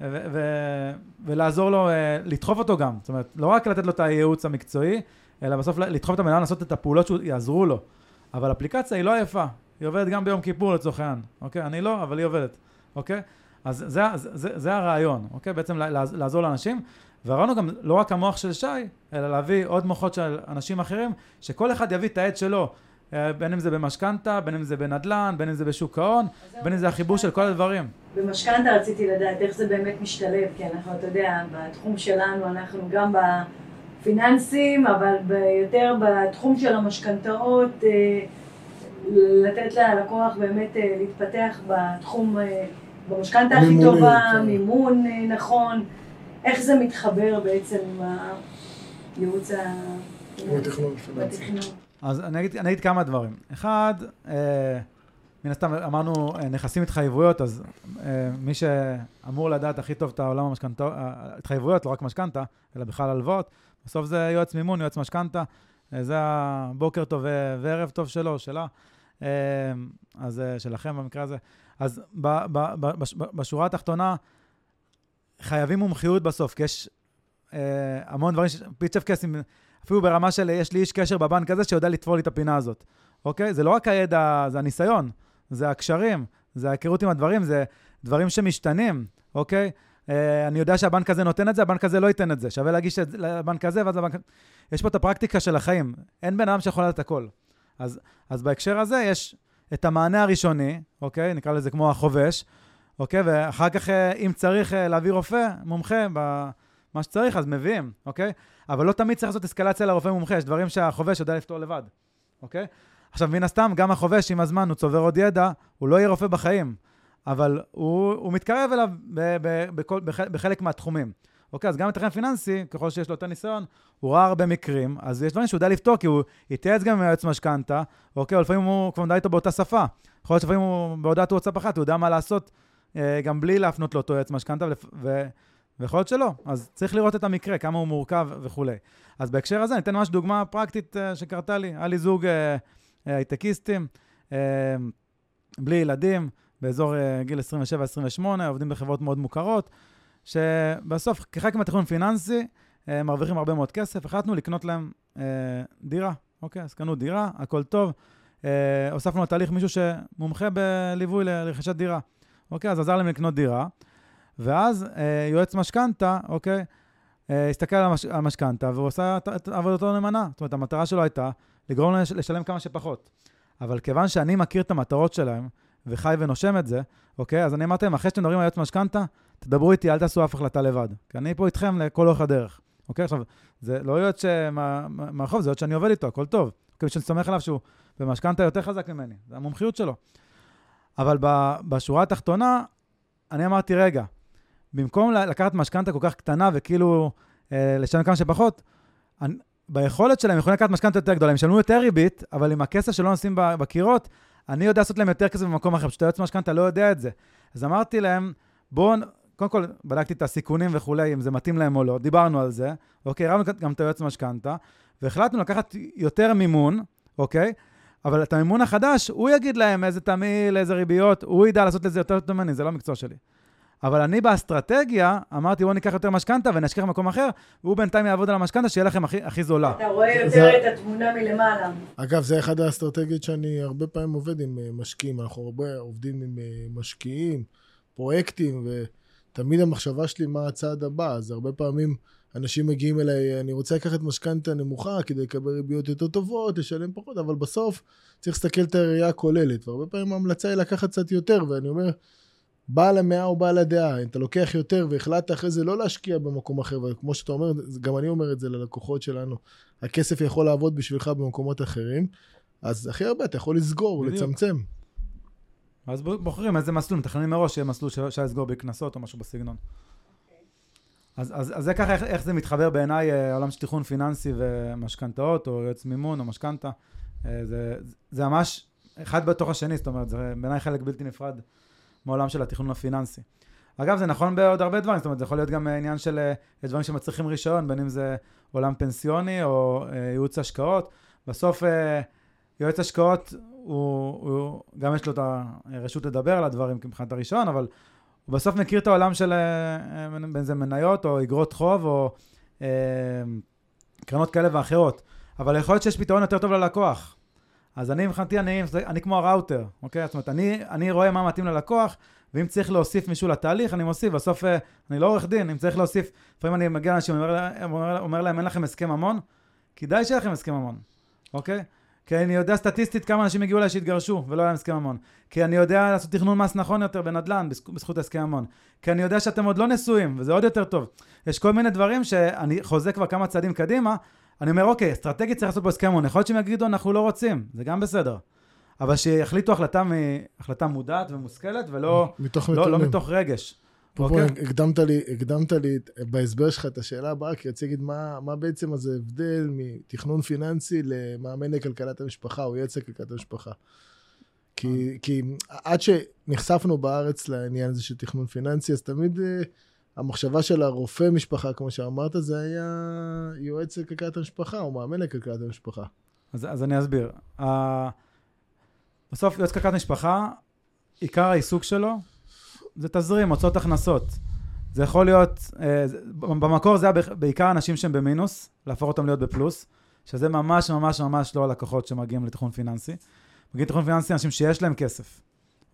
Speaker 1: ו- ו- ולעזור לו, uh, לדחוף אותו גם. זאת אומרת, לא רק לתת לו את הייעוץ המקצועי, אלא בסוף לדחוף את הבן אדם לעשות את הפעולות שיעזרו לו. אבל אפליקציה היא לא יפה, היא עובדת גם ביום כיפור לצורך העניין, אוקיי? אני לא, אבל היא עובדת, אוקיי? אז זה, זה, זה, זה הרעיון, אוקיי? בעצם לעזור לאנשים. והרעיון הוא גם לא רק המוח של שי, אלא להביא עוד מוחות של אנשים אחרים, שכל אחד יביא את העט שלו. אה, בין אם זה במשכנתה, בין אם זה בנדל"ן, בין אם זה בשוק ההון, בין אם זה החיבור של כל הדברים.
Speaker 3: במשכנתה רציתי לדעת איך זה באמת משתלב, כי אנחנו, אתה יודע, בתחום שלנו אנחנו גם בפיננסים, אבל יותר בתחום של המשכנתאות, אה, לתת ללקוח באמת אה, להתפתח בתחום, במשכנתה הכי טובה, כן. מימון נכון, איך זה מתחבר בעצם עם הייעוץ ה...
Speaker 2: בתכנון פיננסי.
Speaker 1: אז אני אגיד, אני אגיד כמה דברים. אחד, אה, מן הסתם אמרנו אה, נכסים התחייבויות, אז אה, מי שאמור לדעת הכי טוב את העולם המשכנתא, התחייבויות, לא רק משכנתה, אלא בכלל הלוואות, בסוף זה יועץ מימון, יועץ משכנתה, אה, זה הבוקר טוב וערב טוב שלו, שלה, אה, אז אה, שלכם במקרה הזה. אז ב, ב, ב, בש, בשורה התחתונה, חייבים מומחיות בסוף, כי יש אה, המון דברים, פיצ'ף קייסים, אפילו ברמה של יש לי איש קשר בבנק הזה שיודע לתפור לי את הפינה הזאת, אוקיי? זה לא רק הידע, זה הניסיון, זה הקשרים, זה ההיכרות עם הדברים, זה דברים שמשתנים, אוקיי? אה, אני יודע שהבנק הזה נותן את זה, הבנק הזה לא ייתן את זה. שווה להגיש את זה לבנק הזה, ואז לבנק... יש פה את הפרקטיקה של החיים. אין בן אדם שיכול לדעת הכל. אז, אז בהקשר הזה יש את המענה הראשוני, אוקיי? נקרא לזה כמו החובש, אוקיי? ואחר כך, אה, אם צריך אה, להביא רופא, מומחה, במה שצריך, אז מביאים, אוקיי? אבל לא תמיד צריך לעשות אסקלציה לרופא מומחה, יש דברים שהחובש יודע לפתור לבד, אוקיי? עכשיו, מן הסתם, גם החובש, עם הזמן, הוא צובר עוד ידע, הוא לא יהיה רופא בחיים, אבל הוא, הוא מתקרב אליו ב, ב, בכל, בח, בחלק מהתחומים. אוקיי, אז גם מתכנן פיננסי, ככל שיש לו יותר ניסיון, הוא ראה הרבה מקרים, אז יש דברים שהוא יודע לפתור, כי הוא התייעץ גם עם היועץ משכנתה, אוקיי, או לפעמים הוא כבר מדע איתו באותה שפה. יכול להיות שלפעמים הוא בהודעת וואטסאפ אחת, הוא יודע מה לעשות אה, גם בלי להפנות לאותו יועץ משכנתה, ויכול להיות שלא. אז צריך לראות את המקרה, כמה הוא מורכב וכולי. אז בהקשר הזה, אני אתן ממש דוגמה פרקטית uh, שקרתה לי. היה לי זוג uh, הייטקיסטים, uh, בלי ילדים, באזור uh, גיל 27-28, עובדים בחברות מאוד מוכרות, שבסוף, כחלק מהתכנון פיננסי, uh, מרוויחים הרבה מאוד כסף. החלטנו לקנות להם uh, דירה, אוקיי? אז קנו דירה, הכל טוב. Uh, הוספנו לתהליך מישהו שמומחה בליווי לרכישת דירה. אוקיי? אז עזר להם לקנות דירה. ואז אה, יועץ משכנתה, אוקיי, אה, הסתכל על המש, המשכנתה והוא עושה את עבודתו נאמנה. זאת אומרת, המטרה שלו הייתה לגרום להם לשלם כמה שפחות. אבל כיוון שאני מכיר את המטרות שלהם, וחי ונושם את זה, אוקיי? אז אני אמרתי להם, אחרי שאתם מדברים על יועץ משכנתה, תדברו איתי, אל תעשו אף החלטה לבד. כי אני פה איתכם לכל אורך הדרך. אוקיי? עכשיו, זה לא יועץ מהרחוב, זה יועץ שאני עובד איתו, הכל טוב. אוקיי, שאני סומך עליו שהוא במשכנתה יותר חזק ממני, זה המומחיות שלו. אבל בשורה התחתונה, אני אמרתי, רגע, במקום לקחת משכנתה כל כך קטנה וכאילו אה, לשלם כמה שפחות, אני, ביכולת שלהם יכולים לקחת משכנתה יותר גדולה, הם ישלמו יותר ריבית, אבל עם הכסף שלא נשים בקירות, אני יודע לעשות להם יותר כסף במקום אחר, פשוט היועץ משכנתה לא יודע את זה. אז אמרתי להם, בואו, קודם כל, בדקתי את הסיכונים וכולי, אם זה מתאים להם או לא, דיברנו על זה, אוקיי, הרמנו גם את היועץ משכנתה, והחלטנו לקחת יותר מימון, אוקיי, אבל את המימון החדש, הוא יגיד להם איזה תמהיל, איזה ריביות, הוא ידע לעשות את זה יותר טוב ממני, זה לא המקצוע שלי. אבל אני באסטרטגיה, אמרתי, בואו ניקח יותר משכנתה ונשכח במקום אחר, והוא בינתיים יעבוד על המשכנתה, שיהיה לכם הכי, הכי זולה.
Speaker 3: אתה רואה יותר זה... את התמונה מלמעלה.
Speaker 2: אגב, זה אחד האסטרטגיות שאני הרבה פעמים עובד עם אה, משקיעים. אנחנו הרבה עובדים עם אה, משקיעים, פרויקטים, ותמיד המחשבה שלי מה הצעד הבא. אז הרבה פעמים אנשים מגיעים אליי, אני רוצה לקחת משכנתה נמוכה כדי לקבל ריביות יותר טובות, לשלם פחות, אבל בסוף צריך להסתכל את הראייה הכוללת. והרבה פעמים ההמלצה היא לקחת קצת יותר, ואני אומר, בעל המאה או בעל הדעה. אם אתה לוקח יותר והחלטת אחרי זה לא להשקיע במקום אחר, וכמו שאתה אומר, גם אני אומר את זה ללקוחות שלנו, הכסף יכול לעבוד בשבילך במקומות אחרים, אז הכי הרבה אתה יכול לסגור,
Speaker 1: בדיוק.
Speaker 2: לצמצם.
Speaker 1: אז בוחרים איזה מסלול, מתכננים מראש שיהיה מסלול שאפשר לסגור בקנסות או משהו בסגנון. אז, אז, אז זה ככה איך, איך זה מתחבר בעיניי אה, העולם של תכנון פיננסי ומשכנתאות או יועץ מימון או משכנתה. אה, זה, זה ממש אחד בתוך השני, זאת אומרת, זה בעיניי חלק בלתי נפרד מעולם של התכנון הפיננסי. אגב, זה נכון בעוד הרבה דברים, זאת אומרת, זה יכול להיות גם אה, עניין של אה, דברים שמצריכים רישיון, בין אם זה עולם פנסיוני או אה, ייעוץ השקעות. בסוף יועץ השקעות, הוא, הוא, גם יש לו את הרשות לדבר על הדברים מבחינת הרישיון, אבל הוא בסוף מכיר את העולם של בין זה מניות או אגרות חוב או קרנות כאלה ואחרות. אבל יכול להיות שיש פתרון יותר טוב ללקוח. אז אני מבחינתי, אני, אני כמו הראוטר, אוקיי? זאת אומרת, אני, אני רואה מה מתאים ללקוח, ואם צריך להוסיף מישהו לתהליך, אני מוסיף. בסוף, אה, אני לא עורך דין, אם צריך להוסיף, לפעמים אני מגיע לאנשים, אומר, אומר, אומר להם, אין לכם הסכם ממון? כדאי שיהיה לכם הסכם ממון, אוקיי? כי אני יודע סטטיסטית כמה אנשים הגיעו אליי שהתגרשו ולא היה להם הסכם ממון. כי אני יודע לעשות תכנון מס נכון יותר בנדל"ן בזכ- בזכות הסכם ממון. כי אני יודע שאתם עוד לא נשואים, וזה עוד יותר טוב. יש כל מיני דברים שאני חוזה כבר כמה צעדים קדימה, אני אומר, אוקיי, אסטרטגית צריך לעשות פה הסכם ממון. יכול להיות שהם יגידו, אנחנו לא רוצים, זה גם בסדר. אבל שיחליטו החלטה, מ... החלטה מודעת ומושכלת, ולא
Speaker 2: מתוך
Speaker 1: לא. לא מתוך רגש.
Speaker 2: פה,
Speaker 1: אוקיי?
Speaker 2: פה הקדמת לי, הקדמת לי בהסבר שלך את השאלה הבאה, כי רציתי להגיד מה, מה בעצם הזה הבדל מתכנון פיננסי למאמן לכלכלת המשפחה או יועץ לכלכלת המשפחה. כי, כי עד שנחשפנו בארץ לעניין הזה של תכנון פיננסי, אז תמיד uh, המחשבה של הרופא משפחה, כמו שאמרת, זה היה יועץ לכלכלת המשפחה או מאמן לכלכלת המשפחה.
Speaker 1: אז, אז אני אסביר. Uh, בסוף יועץ כלכלת משפחה, עיקר העיסוק שלו זה תזרים, הוצאות הכנסות. זה יכול להיות, זה- במקור זה היה בעיקר אנשים שהם במינוס, להפוך אותם להיות בפלוס, שזה ממש ממש ממש לא הלקוחות שמגיעים לתכנון פיננסי. מגיעים לתכנון פיננסי אנשים שיש להם כסף,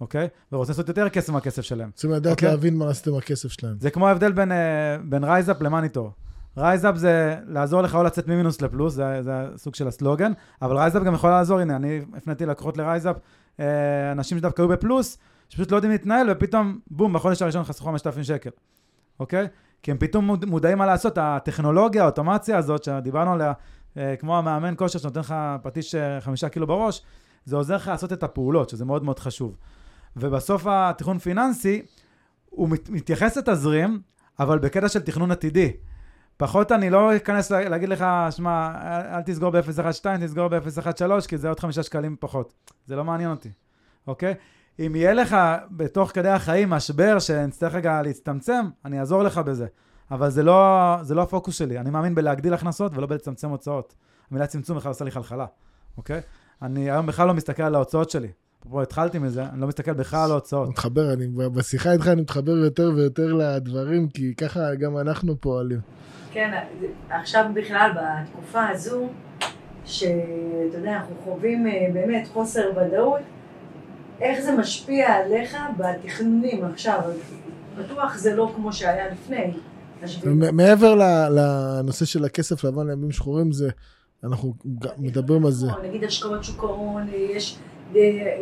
Speaker 1: אוקיי? ורוצים לעשות יותר כסף מהכסף שלהם.
Speaker 2: רוצים לדעת
Speaker 1: אוקיי.
Speaker 2: להבין מה לעשות עם הכסף שלהם.
Speaker 1: זה כמו ההבדל בין, אה, בין רייזאפ למאניטור. רייזאפ זה לעזור לך או לצאת ממינוס לפלוס, זה, זה הסוג של הסלוגן, אבל רייזאפ גם יכול לעזור, הנה, אני הפניתי לקוחות לרייזאפ, אה, אנשים שדווקא היו בפלוס, שפשוט לא יודעים להתנהל, ופתאום, בום, בחודש הראשון חסכו 5,000 שקל, אוקיי? כי הם פתאום מוד- מודעים מה לעשות, הטכנולוגיה, האוטומציה הזאת, שדיברנו עליה, אה, כמו המאמן כושר שנותן לך פטיש חמישה קילו בראש, זה עוזר לך לעשות את הפעולות, שזה מאוד מאוד חשוב. ובסוף התכנון פיננסי, הוא מת, מתייחס לתזרים, אבל בקטע של תכנון עתידי. פחות אני לא אכנס לה, להגיד לך, שמע, אל, תסגור ב-012, תסגור ב-013, כי זה עוד חמישה שקלים פחות. זה לא מעניין אותי, אוקיי? אם יהיה לך בתוך כדי החיים משבר שנצטרך רגע להצטמצם, אני אעזור לך בזה. אבל זה לא, זה לא הפוקוס שלי. אני מאמין בלהגדיל הכנסות ולא בלצמצם הוצאות. המילה צמצום בכלל עושה לי חלחלה, אוקיי? אני היום בכלל לא מסתכל על ההוצאות שלי. פה התחלתי מזה, אני לא מסתכל בכלל על ההוצאות.
Speaker 2: מתחבר, אני בשיחה איתך אני מתחבר יותר ויותר לדברים, כי ככה גם אנחנו פועלים.
Speaker 3: כן, עכשיו בכלל, בתקופה הזו, שאתה יודע, אנחנו חווים אה, באמת חוסר ודאות, איך זה משפיע עליך בתכנונים עכשיו? בטוח זה לא כמו שהיה לפני.
Speaker 2: מעבר לנושא של הכסף לבן לימים שחורים, זה, אנחנו מדברים על זה.
Speaker 3: נגיד השקעות שוק ההון, יש,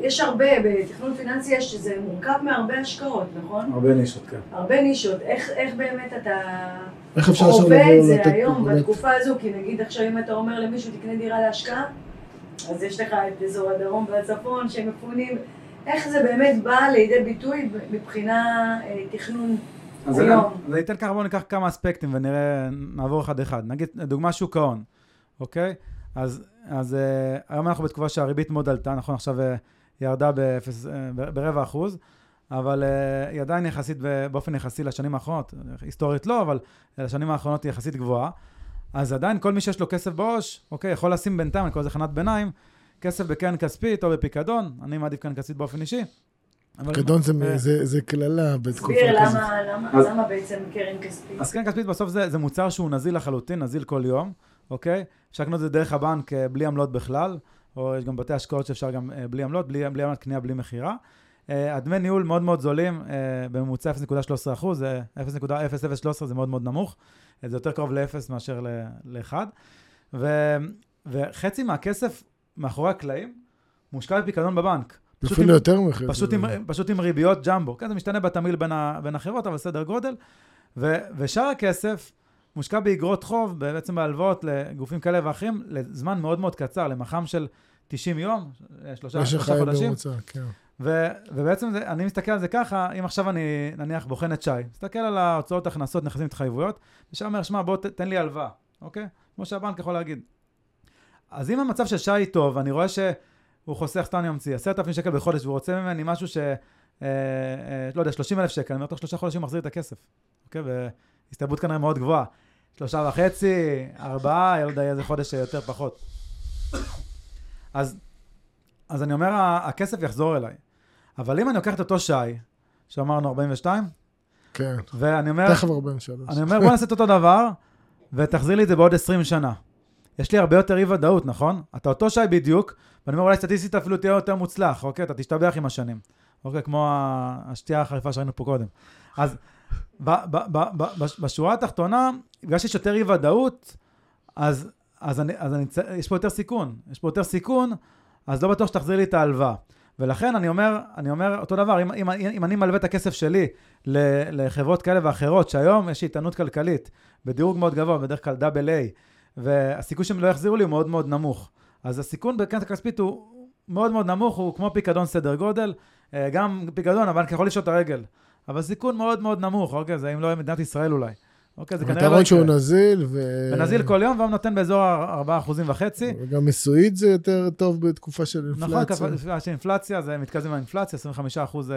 Speaker 3: יש הרבה, בתכנון פיננסי יש, זה מורכב מהרבה השקעות, נכון?
Speaker 1: הרבה נישות, כן.
Speaker 3: הרבה נישות. איך, איך באמת אתה
Speaker 2: איך אפשר עכשיו
Speaker 3: חווה את
Speaker 2: לבוא
Speaker 3: זה
Speaker 2: לתת
Speaker 3: היום,
Speaker 2: באמת-
Speaker 3: בתקופה הזו? כי נגיד עכשיו אם אתה אומר למישהו תקנה דירה להשקעה, אז יש לך את אזור הדרום והצפון שהם מפונים. איך זה באמת בא לידי ביטוי מבחינה אה, תכנון
Speaker 1: אז אני,
Speaker 3: היום?
Speaker 1: אז אני אתן ככה, בואו ניקח כמה אספקטים ונראה, נעבור אחד אחד. נגיד, דוגמה שוק ההון, אוקיי? אז, אז uh, היום אנחנו בתקופה שהריבית מאוד עלתה, נכון? עכשיו היא ירדה באפס, ב- ברבע אחוז, אבל uh, היא עדיין יחסית, ב- באופן יחסי לשנים האחרונות, היסטורית לא, אבל לשנים האחרונות היא יחסית גבוהה. אז עדיין כל מי שיש לו כסף בעו"ש, אוקיי, יכול לשים בינתיים, אני קורא לזה חנת ביניים, כסף בקרן כספית או בפיקדון, אני מעדיף קרן כספית באופן אישי.
Speaker 2: פיקדון זה-
Speaker 1: אה,
Speaker 2: קללה בתקופה
Speaker 3: תסביר
Speaker 2: כזאת.
Speaker 3: למה, למה, בעצם קרן כספית?
Speaker 1: אז קרן כספית בסוף זה, זה מוצר שהוא נזיל לחלוטין, נזיל כל יום, אוקיי? אפשר לקנות את זה דרך הבנק אה, בלי עמלות בכלל, או יש גם בתי השקעות שאפשר גם אה, בלי עמלות, בלי, בלי עמלת קנייה, בלי מכירה. אה, הדמי ניהול מאוד מאוד זולים, בממוצע 0.13 אחוז, זה 0.0013 זה מאוד מאוד נמוך, זה יותר קרוב ל-0 מאשר ל-1. ו, וחצי מהכסף מאחורי הקלעים מושקע בפיקדון בבנק.
Speaker 2: אפילו
Speaker 1: עם-
Speaker 2: יותר מחצי.
Speaker 1: פשוט עם, פשוט עם ריביות ג'מבו. כן, זה משתנה בתמהיל בין, בין החברות, אבל סדר גודל. ו, ושאר הכסף מושקע באגרות חוב, בעצם בהלוואות לגופים כאלה ואחרים, לזמן מאוד מאוד קצר, למח"מ של 90 יום, שלושה, שלושה חודשים.
Speaker 2: ממוצע, כן.
Speaker 1: ו, ובעצם זה, אני מסתכל על זה ככה, אם עכשיו אני נניח בוחן את שי, מסתכל על ההוצאות, הכנסות, נכסים, התחייבויות, ושי אומר, שמע, בוא ת, תן לי הלוואה, אוקיי? כמו שהבנק יכול להגיד. אז אם המצב של שי טוב, אני רואה שהוא חוסך, סתם אני ממציא, 10,000 שקל בחודש, והוא רוצה ממני משהו ש... אה, אה, לא יודע, 30,000 שקל, אני אומר, תוך שלושה חודשים מחזיר את הכסף, אוקיי? והסתברות כנראה מאוד גבוהה. שלושה וחצי, ארבעה, לא יודע איזה חודש יותר פחות. אז, אז אני אומר, הכסף יחזור אליי. אבל אם אני לוקח את אותו שי, שאמרנו 42,
Speaker 2: כן.
Speaker 1: ואני אומר,
Speaker 2: תכף 43.
Speaker 1: אני אומר, בוא נעשה את אותו דבר, ותחזיר לי את זה בעוד 20 שנה. יש לי הרבה יותר אי-ודאות, נכון? אתה אותו שי בדיוק, ואני אומר, אולי סטטיסטית אפילו תהיה יותר מוצלח, אוקיי? אתה תשתבח עם השנים. אוקיי? כמו השתייה החריפה שראינו פה קודם. אז בשורה התחתונה, בגלל שיש יותר אי-ודאות, אז, אז, אני, אז אני, יש פה יותר סיכון. יש פה יותר סיכון, אז לא בטוח שתחזיר לי את ההלוואה. ולכן אני אומר, אני אומר אותו דבר, אם, אם, אם אני מלווה את הכסף שלי לחברות כאלה ואחרות, שהיום יש איתנות כלכלית, בדירוג מאוד גבוה, בדרך כלל דאבל איי, והסיכוי שהם לא יחזירו לי הוא מאוד מאוד נמוך. אז הסיכון בקרן הכספית הוא מאוד מאוד נמוך, הוא כמו פיקדון סדר גודל, אה, גם פיקדון, הבנק יכול לשאול את הרגל. אבל סיכון מאוד מאוד נמוך, אוקיי? זה אם לא יהיה מדינת ישראל אולי. אוקיי, זה כנראה לא
Speaker 2: הפתרון שהוא
Speaker 1: יקרה.
Speaker 2: נזיל, ו...
Speaker 1: ונזיל כל יום, והוא נותן באזור ה-4 אחוזים וחצי.
Speaker 2: וגם מיסויית זה יותר טוב בתקופה של
Speaker 1: נכון,
Speaker 2: אינפלציה.
Speaker 1: כפה של אינפלציה, זה מתקזז עם האינפלציה, 25 אחוז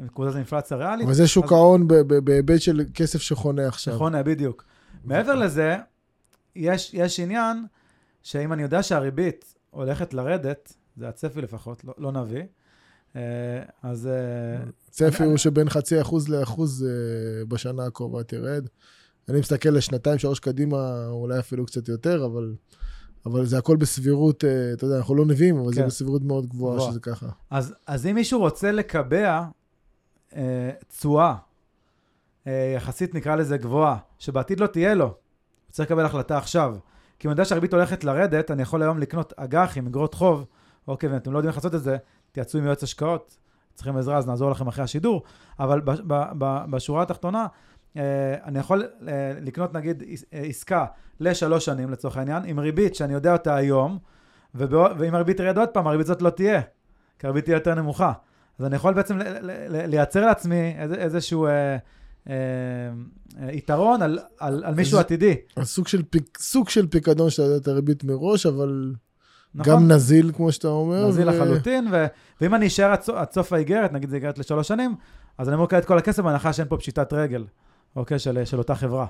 Speaker 1: מקוזז עם אינפלציה ריאלית.
Speaker 2: אבל זה שוק ההון בהיבט של כסף שחונה עכשיו.
Speaker 1: שחונה, בדיוק. מעבר לזה, יש, יש עניין שאם אני יודע שהריבית הולכת לרדת, זה הצפי לפחות, לא, לא נביא, אה, אז אה,
Speaker 2: צפי הוא שבין חצי אחוז לאחוז אה, בשנה הקרובה תרד. אני מסתכל לשנתיים, שלוש קדימה, אולי אפילו קצת יותר, אבל, אבל זה הכל בסבירות, אה, אתה יודע, אנחנו לא נביאים, אבל זה
Speaker 1: כן.
Speaker 2: בסבירות מאוד גבוהה
Speaker 1: גבוהה.
Speaker 2: שזה ככה.
Speaker 1: אז, אז אם מישהו רוצה לקבע אה, תשואה, אה, יחסית נקרא לזה גבוהה, שבעתיד לא תהיה לו, הוא צריך לקבל החלטה עכשיו. כי אם אני יודע שהריבית הולכת לרדת, אני יכול היום לקנות אג"חים, אגרות חוב, אוקיי, ואתם לא יודעים איך לעשות את זה, תייצאו עם יועץ השקעות, צריכים עזרה, אז נעזור לכם אחרי השידור, אבל ב, ב, ב, בשורה התחתונה, אה, אני יכול אה, לקנות נגיד אה, עסקה לשלוש שנים לצורך העניין, עם ריבית שאני יודע אותה היום, ואם הריבית תרד עוד פעם, הריבית הזאת לא תהיה. כי הריבית תהיה יותר נמוכה. אז אני יכול בעצם לייצר לעצמי איזשהו יתרון על, על, על מישהו עתידי.
Speaker 2: של, סוג של פיקדון שאתה יודע את הריבית מראש, אבל
Speaker 1: נכון?
Speaker 2: גם נזיל, כמו שאתה אומר.
Speaker 1: נזיל
Speaker 2: ו-
Speaker 1: לחלוטין, ו, ואם אני אשאר עד, סו- עד סוף האיגרת, נגיד זה איגרת לשלוש שנים, אז אני אמור לקבל את כל הכסף בהנחה שאין פה פשיטת רגל, אוקיי, של, של אותה חברה.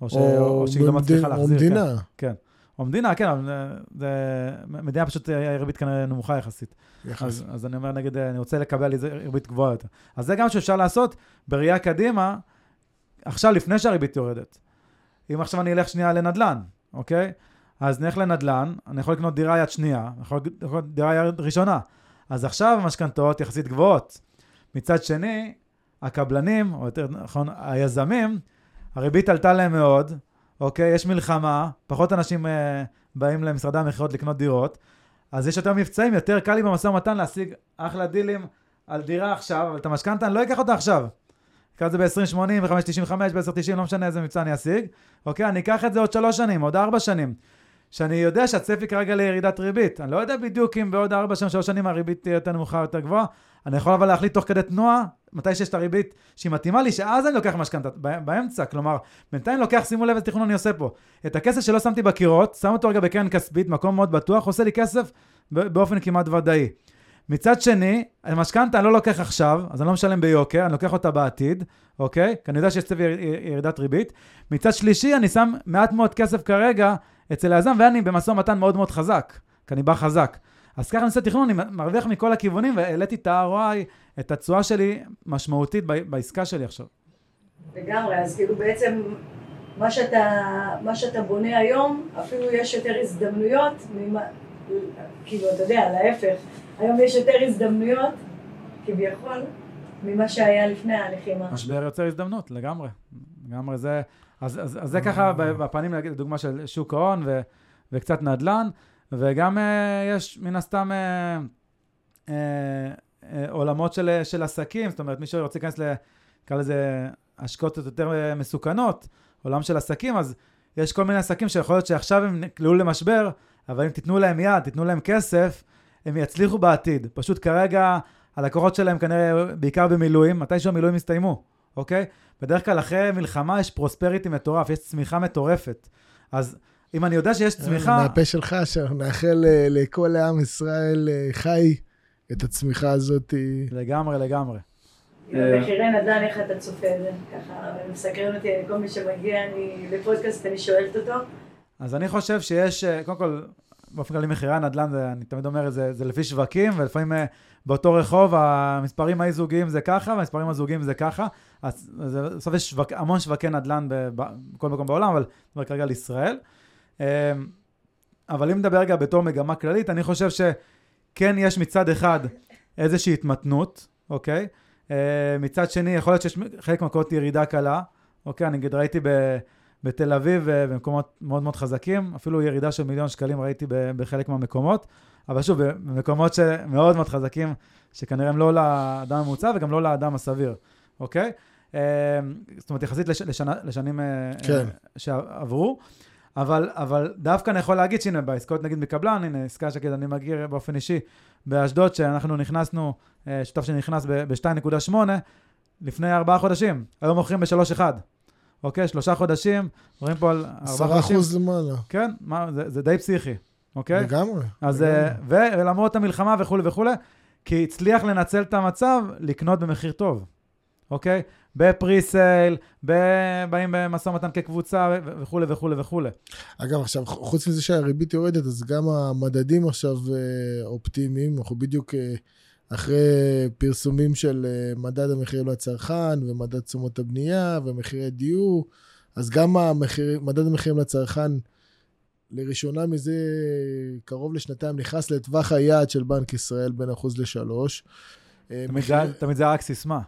Speaker 1: או, ש, או, או שהיא לא מצליחה
Speaker 2: או
Speaker 1: להחזיר.
Speaker 2: מדינה.
Speaker 1: כן. או מדינה, כן, אבל אה, זה, מדינה פשוט אה, הריבית כנראה נמוכה יחסית.
Speaker 2: יחס.
Speaker 1: אז, אז אני אומר, נגיד, אני רוצה לקבל ריבית גבוהה יותר. אז זה גם שאפשר לעשות בראייה קדימה, עכשיו, לפני שהריבית יורדת. אם עכשיו אני אלך שנייה לנדל"ן, אוקיי? אז נלך לנדל"ן, אני יכול לקנות דירה יד שנייה, אני יכול לקנות דירה יד ראשונה. אז עכשיו המשכנתאות יחסית גבוהות. מצד שני, הקבלנים, או יותר נכון, היזמים, הריבית עלתה להם מאוד, אוקיי? יש מלחמה, פחות אנשים אה, באים למשרדי המכירות לקנות דירות, אז יש יותר מבצעים, יותר קל לי במשא ומתן להשיג אחלה דילים על דירה עכשיו, אבל את המשכנתה אני לא אקח אותה עכשיו. אקח את זה ב-2080, ב-595, ב-1090, לא משנה איזה מבצע אני אשיג. אוקיי, אני אקח את זה עוד שלוש שנים, עוד ארבע שנים. שאני יודע שהצפי כרגע לירידת ריבית. אני לא יודע בדיוק אם בעוד ארבע שנים, שלוש שנים הריבית תהיה יותר נמוכה או יותר גבוהה. אני יכול אבל להחליט תוך כדי תנועה, מתי שיש את הריבית שהיא מתאימה לי, שאז אני לוקח משכנתה, באמצע. כלומר, בינתיים לוקח, שימו לב איזה תכנון אני עושה פה. את הכסף שלא שמתי בקירות, שם אותו רגע בקרן כספית, מקום מאוד בטוח, עושה לי כסף באופן כמעט ודאי. מצד שני, המשכנתה אני לא לוקח עכשיו, אז אני לא משלם ביוקר, אני לוקח אותה בעתיד, אוקיי? כי אני יודע שיש יר- יר- ירידת ריבית. מצד שלישי, אני שם מעט מאוד כסף כרגע אצל היזם, ואני במשא ומתן מאוד מאוד חזק, כי אני בא חזק. אז ככה אני עושה תכנון, אני מרוויח מכל הכיוונים, והעליתי את ה-ROI, את התשואה שלי משמעותית בעסקה שלי עכשיו.
Speaker 3: לגמרי, אז כאילו בעצם מה שאתה, מה שאתה בונה היום, אפילו יש יותר הזדמנויות, ממה, כאילו, אתה יודע, להפך, היום יש יותר הזדמנויות, כביכול, ממה שהיה לפני הלחימה.
Speaker 1: משבר יוצר הזדמנות, לגמרי. לגמרי זה... אז, אז, אז זה ככה ב- בפנים, להגיד, דוגמה של שוק ההון ו, וקצת נדל"ן, וגם uh, יש מן הסתם uh, אה, אה, עולמות של, של עסקים, זאת אומרת, מי שרוצה להיכנס, נקרא לזה, השקעות יותר אה, מסוכנות, עולם של עסקים, אז יש כל מיני עסקים שיכול להיות שעכשיו הם נקלעו למשבר, אבל אם תיתנו להם יד, תיתנו להם כסף, הם יצליחו בעתיד. פשוט כרגע הלקוחות שלהם כנראה בעיקר במילואים, מתישהו המילואים יסתיימו, אוקיי? בדרך כלל אחרי מלחמה יש פרוספריטי מטורף, יש צמיחה מטורפת. אז אם אני יודע שיש צמיחה...
Speaker 2: מהפה שלך, שאנחנו נאחל אה, לכל עם ישראל אה, חי את הצמיחה הזאת.
Speaker 1: לגמרי, לגמרי.
Speaker 4: מחירי נדל"ן, איך אתה צופה את זה? ככה, מסקרן אותי, כל מי שמגיע אני, לפודקאסט, אני שואלת אותו.
Speaker 1: אז אני חושב שיש, אה, קודם כל, באופן כללי מחירי הנדל"ן, זה, אני תמיד אומר, זה, זה לפי שווקים, ולפעמים אה, באותו רחוב המספרים האי-זוגיים זה ככה, והמספרים הזוגיים זה ככה. אז בסוף יש שווק, המון שווקי נדל"ן בכל מקום בעולם, אבל נדבר כרגע על ישראל. אה, אבל אם נדבר רגע בתור מגמה כללית, אני חושב שכן יש מצד אחד איזושהי התמתנות, אוקיי? מצד שני, יכול להיות שיש חלק מהמקומות ירידה קלה, אוקיי? אני נגיד ראיתי ב... בתל אביב ובמקומות מאוד מאוד חזקים, אפילו ירידה של מיליון שקלים ראיתי בחלק מהמקומות, אבל שוב, במקומות שמאוד מאוד חזקים, שכנראה הם לא לאדם הממוצע וגם לא לאדם הסביר, אוקיי? זאת אומרת, יחסית לשנה, לשנים
Speaker 2: כן.
Speaker 1: שעברו, אבל, אבל דווקא אני יכול להגיד שהנה, בעסקאות נגיד מקבלן, הנה עסקה שכאילו אני מכיר באופן אישי, באשדוד, שאנחנו נכנסנו, שותף שנכנס ב-2.8, לפני ארבעה חודשים, היום מוכרים ב-3.1. אוקיי? שלושה חודשים, רואים פה על ארבעה חודשים.
Speaker 2: עשרה אחוז למעלה.
Speaker 1: כן, מה, זה, זה די פסיכי, אוקיי?
Speaker 2: לגמרי.
Speaker 1: אז,
Speaker 2: לגמרי.
Speaker 1: ו, ולמרות המלחמה וכולי וכולי, כי הצליח לנצל את המצב לקנות במחיר טוב, אוקיי? בפרי-סייל, באים במשא ומתן כקבוצה וכולי וכולי וכולי.
Speaker 2: אגב, עכשיו, חוץ מזה שהריבית יורדת, אז גם המדדים עכשיו אופטימיים, אנחנו בדיוק אחרי פרסומים של מדד המחיר לצרכן ומדד תשומות הבנייה ומחירי דיור, אז גם המחיר, מדד המחירים לצרכן לראשונה מזה קרוב לשנתיים נכנס לטווח היעד של בנק ישראל בין אחוז לשלוש.
Speaker 1: תמיד, מחיר... תמיד זה רק סיסמה.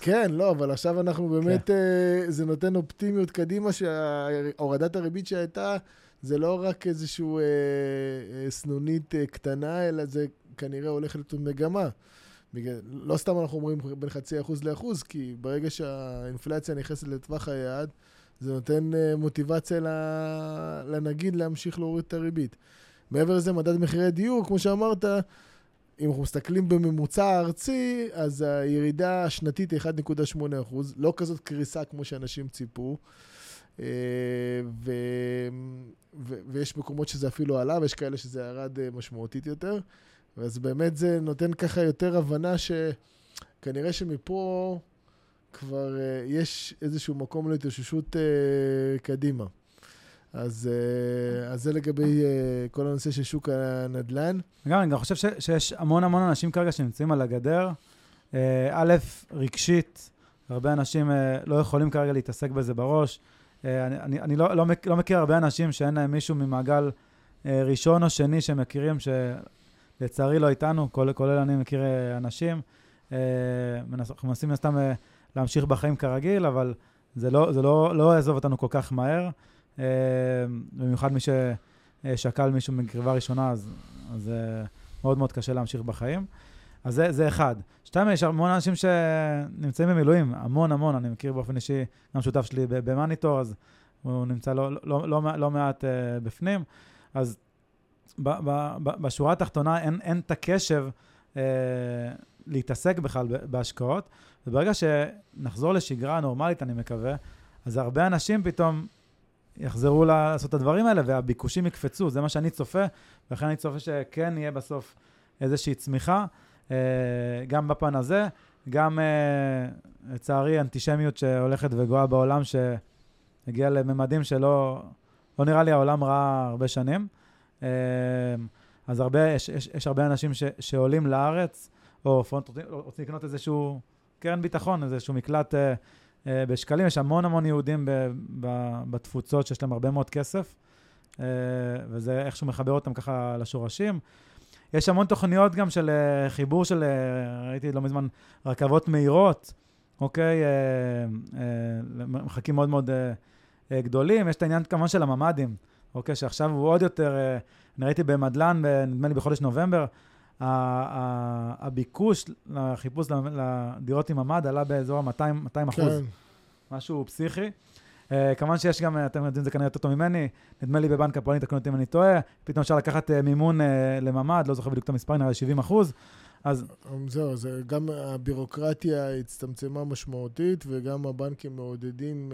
Speaker 2: כן, לא, אבל עכשיו אנחנו באמת, כן. זה נותן אופטימיות קדימה, שהורדת הריבית שהייתה, זה לא רק איזושהי אה, אה, סנונית אה, קטנה, אלא זה כנראה הולך להיות מגמה. בגלל, לא סתם אנחנו אומרים בין חצי אחוז לאחוז, כי ברגע שהאינפלציה נכנסת לטווח היעד, זה נותן uh, מוטיבציה לנגיד להמשיך להוריד את הריבית. מעבר לזה, מדד מחירי דיור, כמו שאמרת, אם אנחנו מסתכלים בממוצע הארצי, אז הירידה השנתית היא 1.8 אחוז, לא כזאת קריסה כמו שאנשים ציפו. Uh, ו... ו... ויש מקומות שזה אפילו עלה, ויש כאלה שזה ירד uh, משמעותית יותר. אז באמת זה נותן ככה יותר הבנה שכנראה שמפה כבר uh, יש איזשהו מקום להתאוששות uh, קדימה. אז, uh, אז זה לגבי uh, כל הנושא של שוק הנדל"ן.
Speaker 1: גם, אני גם חושב ש, שיש המון המון אנשים כרגע שנמצאים על הגדר. Uh, א', רגשית, הרבה אנשים uh, לא יכולים כרגע להתעסק בזה בראש. Uh, אני, אני, אני לא, לא, לא מכיר הרבה אנשים שאין להם מישהו ממעגל uh, ראשון או שני שמכירים, שלצערי לא איתנו, כולל אני מכיר uh, אנשים. Uh, אנחנו מנסים סתם... Uh, להמשיך בחיים כרגיל, אבל זה לא, זה לא, לא יעזוב אותנו כל כך מהר. אה, במיוחד מי ששקל מישהו מקרבה ראשונה, אז, אז מאוד מאוד קשה להמשיך בחיים. אז זה, זה אחד. שתיים, יש המון אנשים שנמצאים במילואים, המון המון, אני מכיר באופן אישי, גם שותף שלי במאניטור, אז הוא נמצא לא, לא, לא, לא מעט uh, בפנים. אז ב, ב, ב, בשורה התחתונה אין, אין את הקשב uh, להתעסק בכלל בהשקעות. וברגע שנחזור לשגרה נורמלית, אני מקווה, אז הרבה אנשים פתאום יחזרו לעשות את הדברים האלה, והביקושים יקפצו, זה מה שאני צופה, ולכן אני צופה שכן יהיה בסוף איזושהי צמיחה, אה, גם בפן הזה, גם אה, לצערי אנטישמיות שהולכת וגואה בעולם, שהגיעה לממדים שלא לא נראה לי העולם ראה הרבה שנים. אה, אז הרבה, יש, יש, יש הרבה אנשים ש, שעולים לארץ, או רוצים, רוצים לקנות איזשהו קרן ביטחון, איזשהו מקלט אה, אה, בשקלים. יש המון המון יהודים ב, ב, בתפוצות שיש להם הרבה מאוד כסף, אה, וזה איכשהו מחבר אותם ככה לשורשים. יש המון תוכניות גם של אה, חיבור של, אה, ראיתי לא מזמן, רכבות מהירות, אוקיי? אה, אה, מרחקים מאוד מאוד אה, אה, גדולים. יש את העניין כמובן של הממ"דים, אוקיי? שעכשיו הוא עוד יותר, אה, אני ראיתי במדלן, נדמה לי בחודש נובמבר, הביקוש לחיפוש לדירות עם ממ"ד עלה באזור ה-200 אחוז, כן. משהו פסיכי. Uh, כמובן שיש גם, אתם יודעים את זה כנראה יותר טוב ממני, נדמה לי בבנק הפועלים, תקנו אותי אם אני טועה, פתאום אפשר לקחת uh, מימון uh, לממ"ד, לא זוכר בדיוק את המספר, נראה לי 70 אחוז. אז...
Speaker 2: זהו, זה גם הבירוקרטיה הצטמצמה משמעותית, וגם הבנקים מעודדים,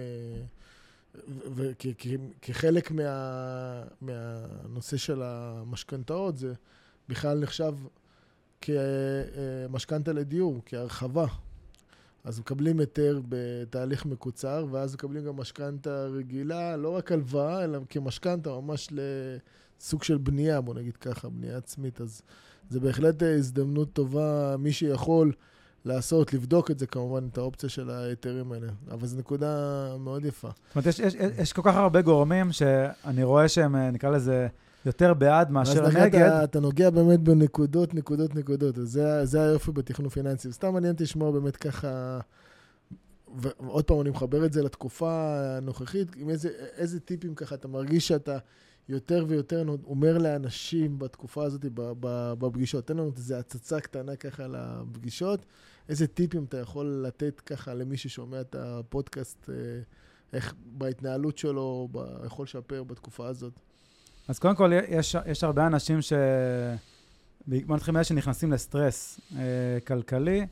Speaker 2: וכחלק מה, מהנושא של המשכנתאות, זה בכלל נחשב כמשכנתה לדיור, כהרחבה. אז מקבלים היתר בתהליך מקוצר, ואז מקבלים גם משכנתה רגילה, לא רק הלוואה, אלא כמשכנתה ממש לסוג של בנייה, בוא נגיד ככה, בנייה עצמית. אז זה בהחלט הזדמנות טובה, מי שיכול לעשות, לבדוק את זה כמובן, את האופציה של ההיתרים האלה. אבל זו נקודה מאוד יפה.
Speaker 1: זאת אומרת, יש, יש, יש כל כך הרבה גורמים שאני רואה שהם, נקרא לזה, יותר בעד מאשר נגד.
Speaker 2: אתה, אתה נוגע באמת בנקודות, נקודות, נקודות. זה, זה היופי בתכנון פיננסי. סתם מעניין אותי לשמוע באמת ככה... ועוד פעם, אני מחבר את זה לתקופה הנוכחית, עם איזה, איזה טיפים ככה אתה מרגיש שאתה יותר ויותר אומר לאנשים בתקופה הזאת בפגישות. תן לנו איזו הצצה קטנה ככה לפגישות. איזה טיפים אתה יכול לתת ככה למי ששומע את הפודקאסט, אה, איך בהתנהלות שלו, יכול לשפר בתקופה הזאת?
Speaker 1: אז קודם כל, יש, יש הרבה אנשים ש... בוא נתחיל מאלה שנכנסים לסטרס אה, כלכלי,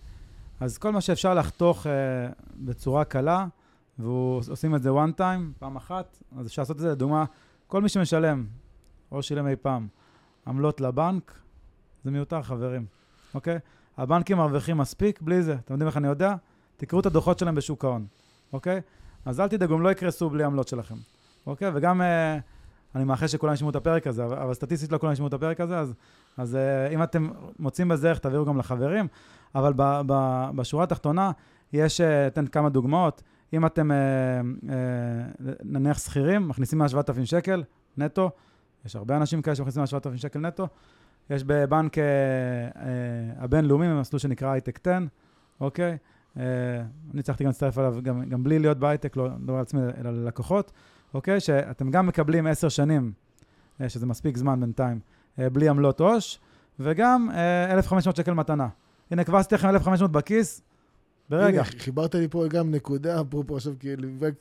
Speaker 1: אז כל מה שאפשר לחתוך אה, בצורה קלה, ועושים את זה one time, פעם אחת, אז אפשר לעשות את זה, לדוגמה, כל מי שמשלם, או שילם אי פעם, עמלות לבנק, זה מיותר, חברים, אוקיי? הבנקים מרוויחים מספיק בלי זה. אתם יודעים איך אני יודע? תקראו את הדוחות שלהם בשוק ההון, אוקיי? אז אל תדאגו, הם לא יקרסו בלי עמלות שלכם, אוקיי? וגם... אה, אני מאחל שכולם ישמעו את הפרק הזה, אבל, אבל סטטיסטית לא כולם ישמעו את הפרק הזה, אז, אז uh, אם אתם מוצאים בזה איך, תעבירו גם לחברים. אבל ב, ב, בשורה התחתונה, יש, uh, אתן כמה דוגמאות. אם אתם uh, uh, נניח שכירים, מכניסים מה 7,000 שקל נטו, יש הרבה אנשים כאלה שמכניסים מה 7,000 שקל נטו. יש בבנק uh, uh, הבינלאומי, במסלול שנקרא הייטק 10, אוקיי? אני הצלחתי גם להצטרף אליו, גם, גם בלי להיות בהייטק, לא, לא על עצמי, אלא ללקוחות. אוקיי? שאתם גם מקבלים עשר שנים, אה, שזה מספיק זמן בינתיים, אה, בלי עמלות עו"ש, וגם 1,500 אה, שקל מתנה. הנה, כבר עשיתי לכם 1,500 בכיס, ברגע. הנה,
Speaker 2: חיברת לי פה גם נקודה, אפרופו עכשיו, כי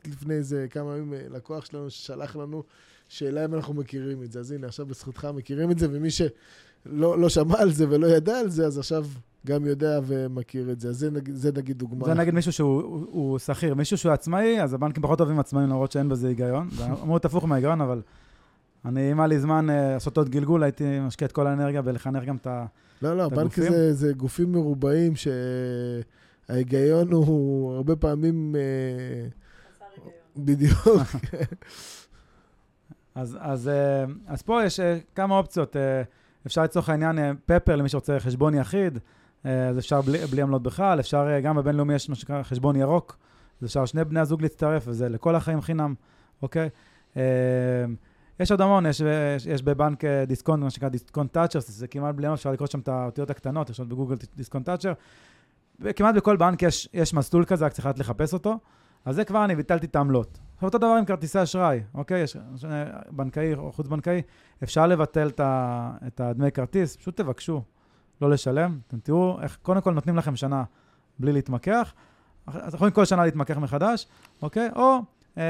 Speaker 2: לפני איזה כמה ימים לקוח שלנו ששלח לנו שאלה אם אנחנו מכירים את זה. אז הנה, עכשיו בזכותך מכירים את זה, ומי שלא לא שמע על זה ולא ידע על זה, אז עכשיו גם יודע ומכיר את זה. אז זה, זה נגיד דוגמה.
Speaker 1: זה נגיד מישהו שהוא שכיר. מישהו שהוא עצמאי, אז הבנקים פחות אוהבים עצמאים, למרות שאין בזה היגיון. זה *laughs* אמור להיות הפוך מההיגיון, אבל אני, אם היה לי זמן uh, לעשות עוד גלגול, הייתי משקיע את כל האנרגיה ולחנך גם את הגופים.
Speaker 2: לא, לא, בנק זה, זה גופים מרובעים שההיגיון הוא הרבה פעמים... Uh, בדיוק. *laughs*
Speaker 1: אז, אז, uh, אז פה יש כמה אופציות. אפשר לצורך העניין פפר למי שרוצה חשבון יחיד. אה, אז אפשר בלי, בלי עמלות בכלל, אפשר, אה, גם בבינלאומי יש מה שנקרא חשבון ירוק, אז אפשר שני בני הזוג להצטרף, וזה לכל החיים חינם, אוקיי? אה, יש עוד המון, יש, יש, יש בבנק דיסקונט, מה שנקרא דיסקונט טאצ'ר, זה כמעט בלי עמלות, אפשר לקרוא שם את האותיות הקטנות, יש עוד בגוגל דיסקונט טאצ'ר. כמעט בכל בנק יש, יש מסלול כזה, רק צריך לדעת לחפש אותו. אז זה כבר אני ביטלתי את העמלות. עכשיו אותו דבר עם כרטיסי אשראי, אוקיי? יש בנקאי או חוץ-בנקאי, אפשר לבטל את הדמי כרטיס, פשוט תבקשו, לא לשלם. אתם תראו איך קודם כל נותנים לכם שנה בלי להתמקח, אז יכולים כל שנה להתמקח מחדש, אוקיי? או אה,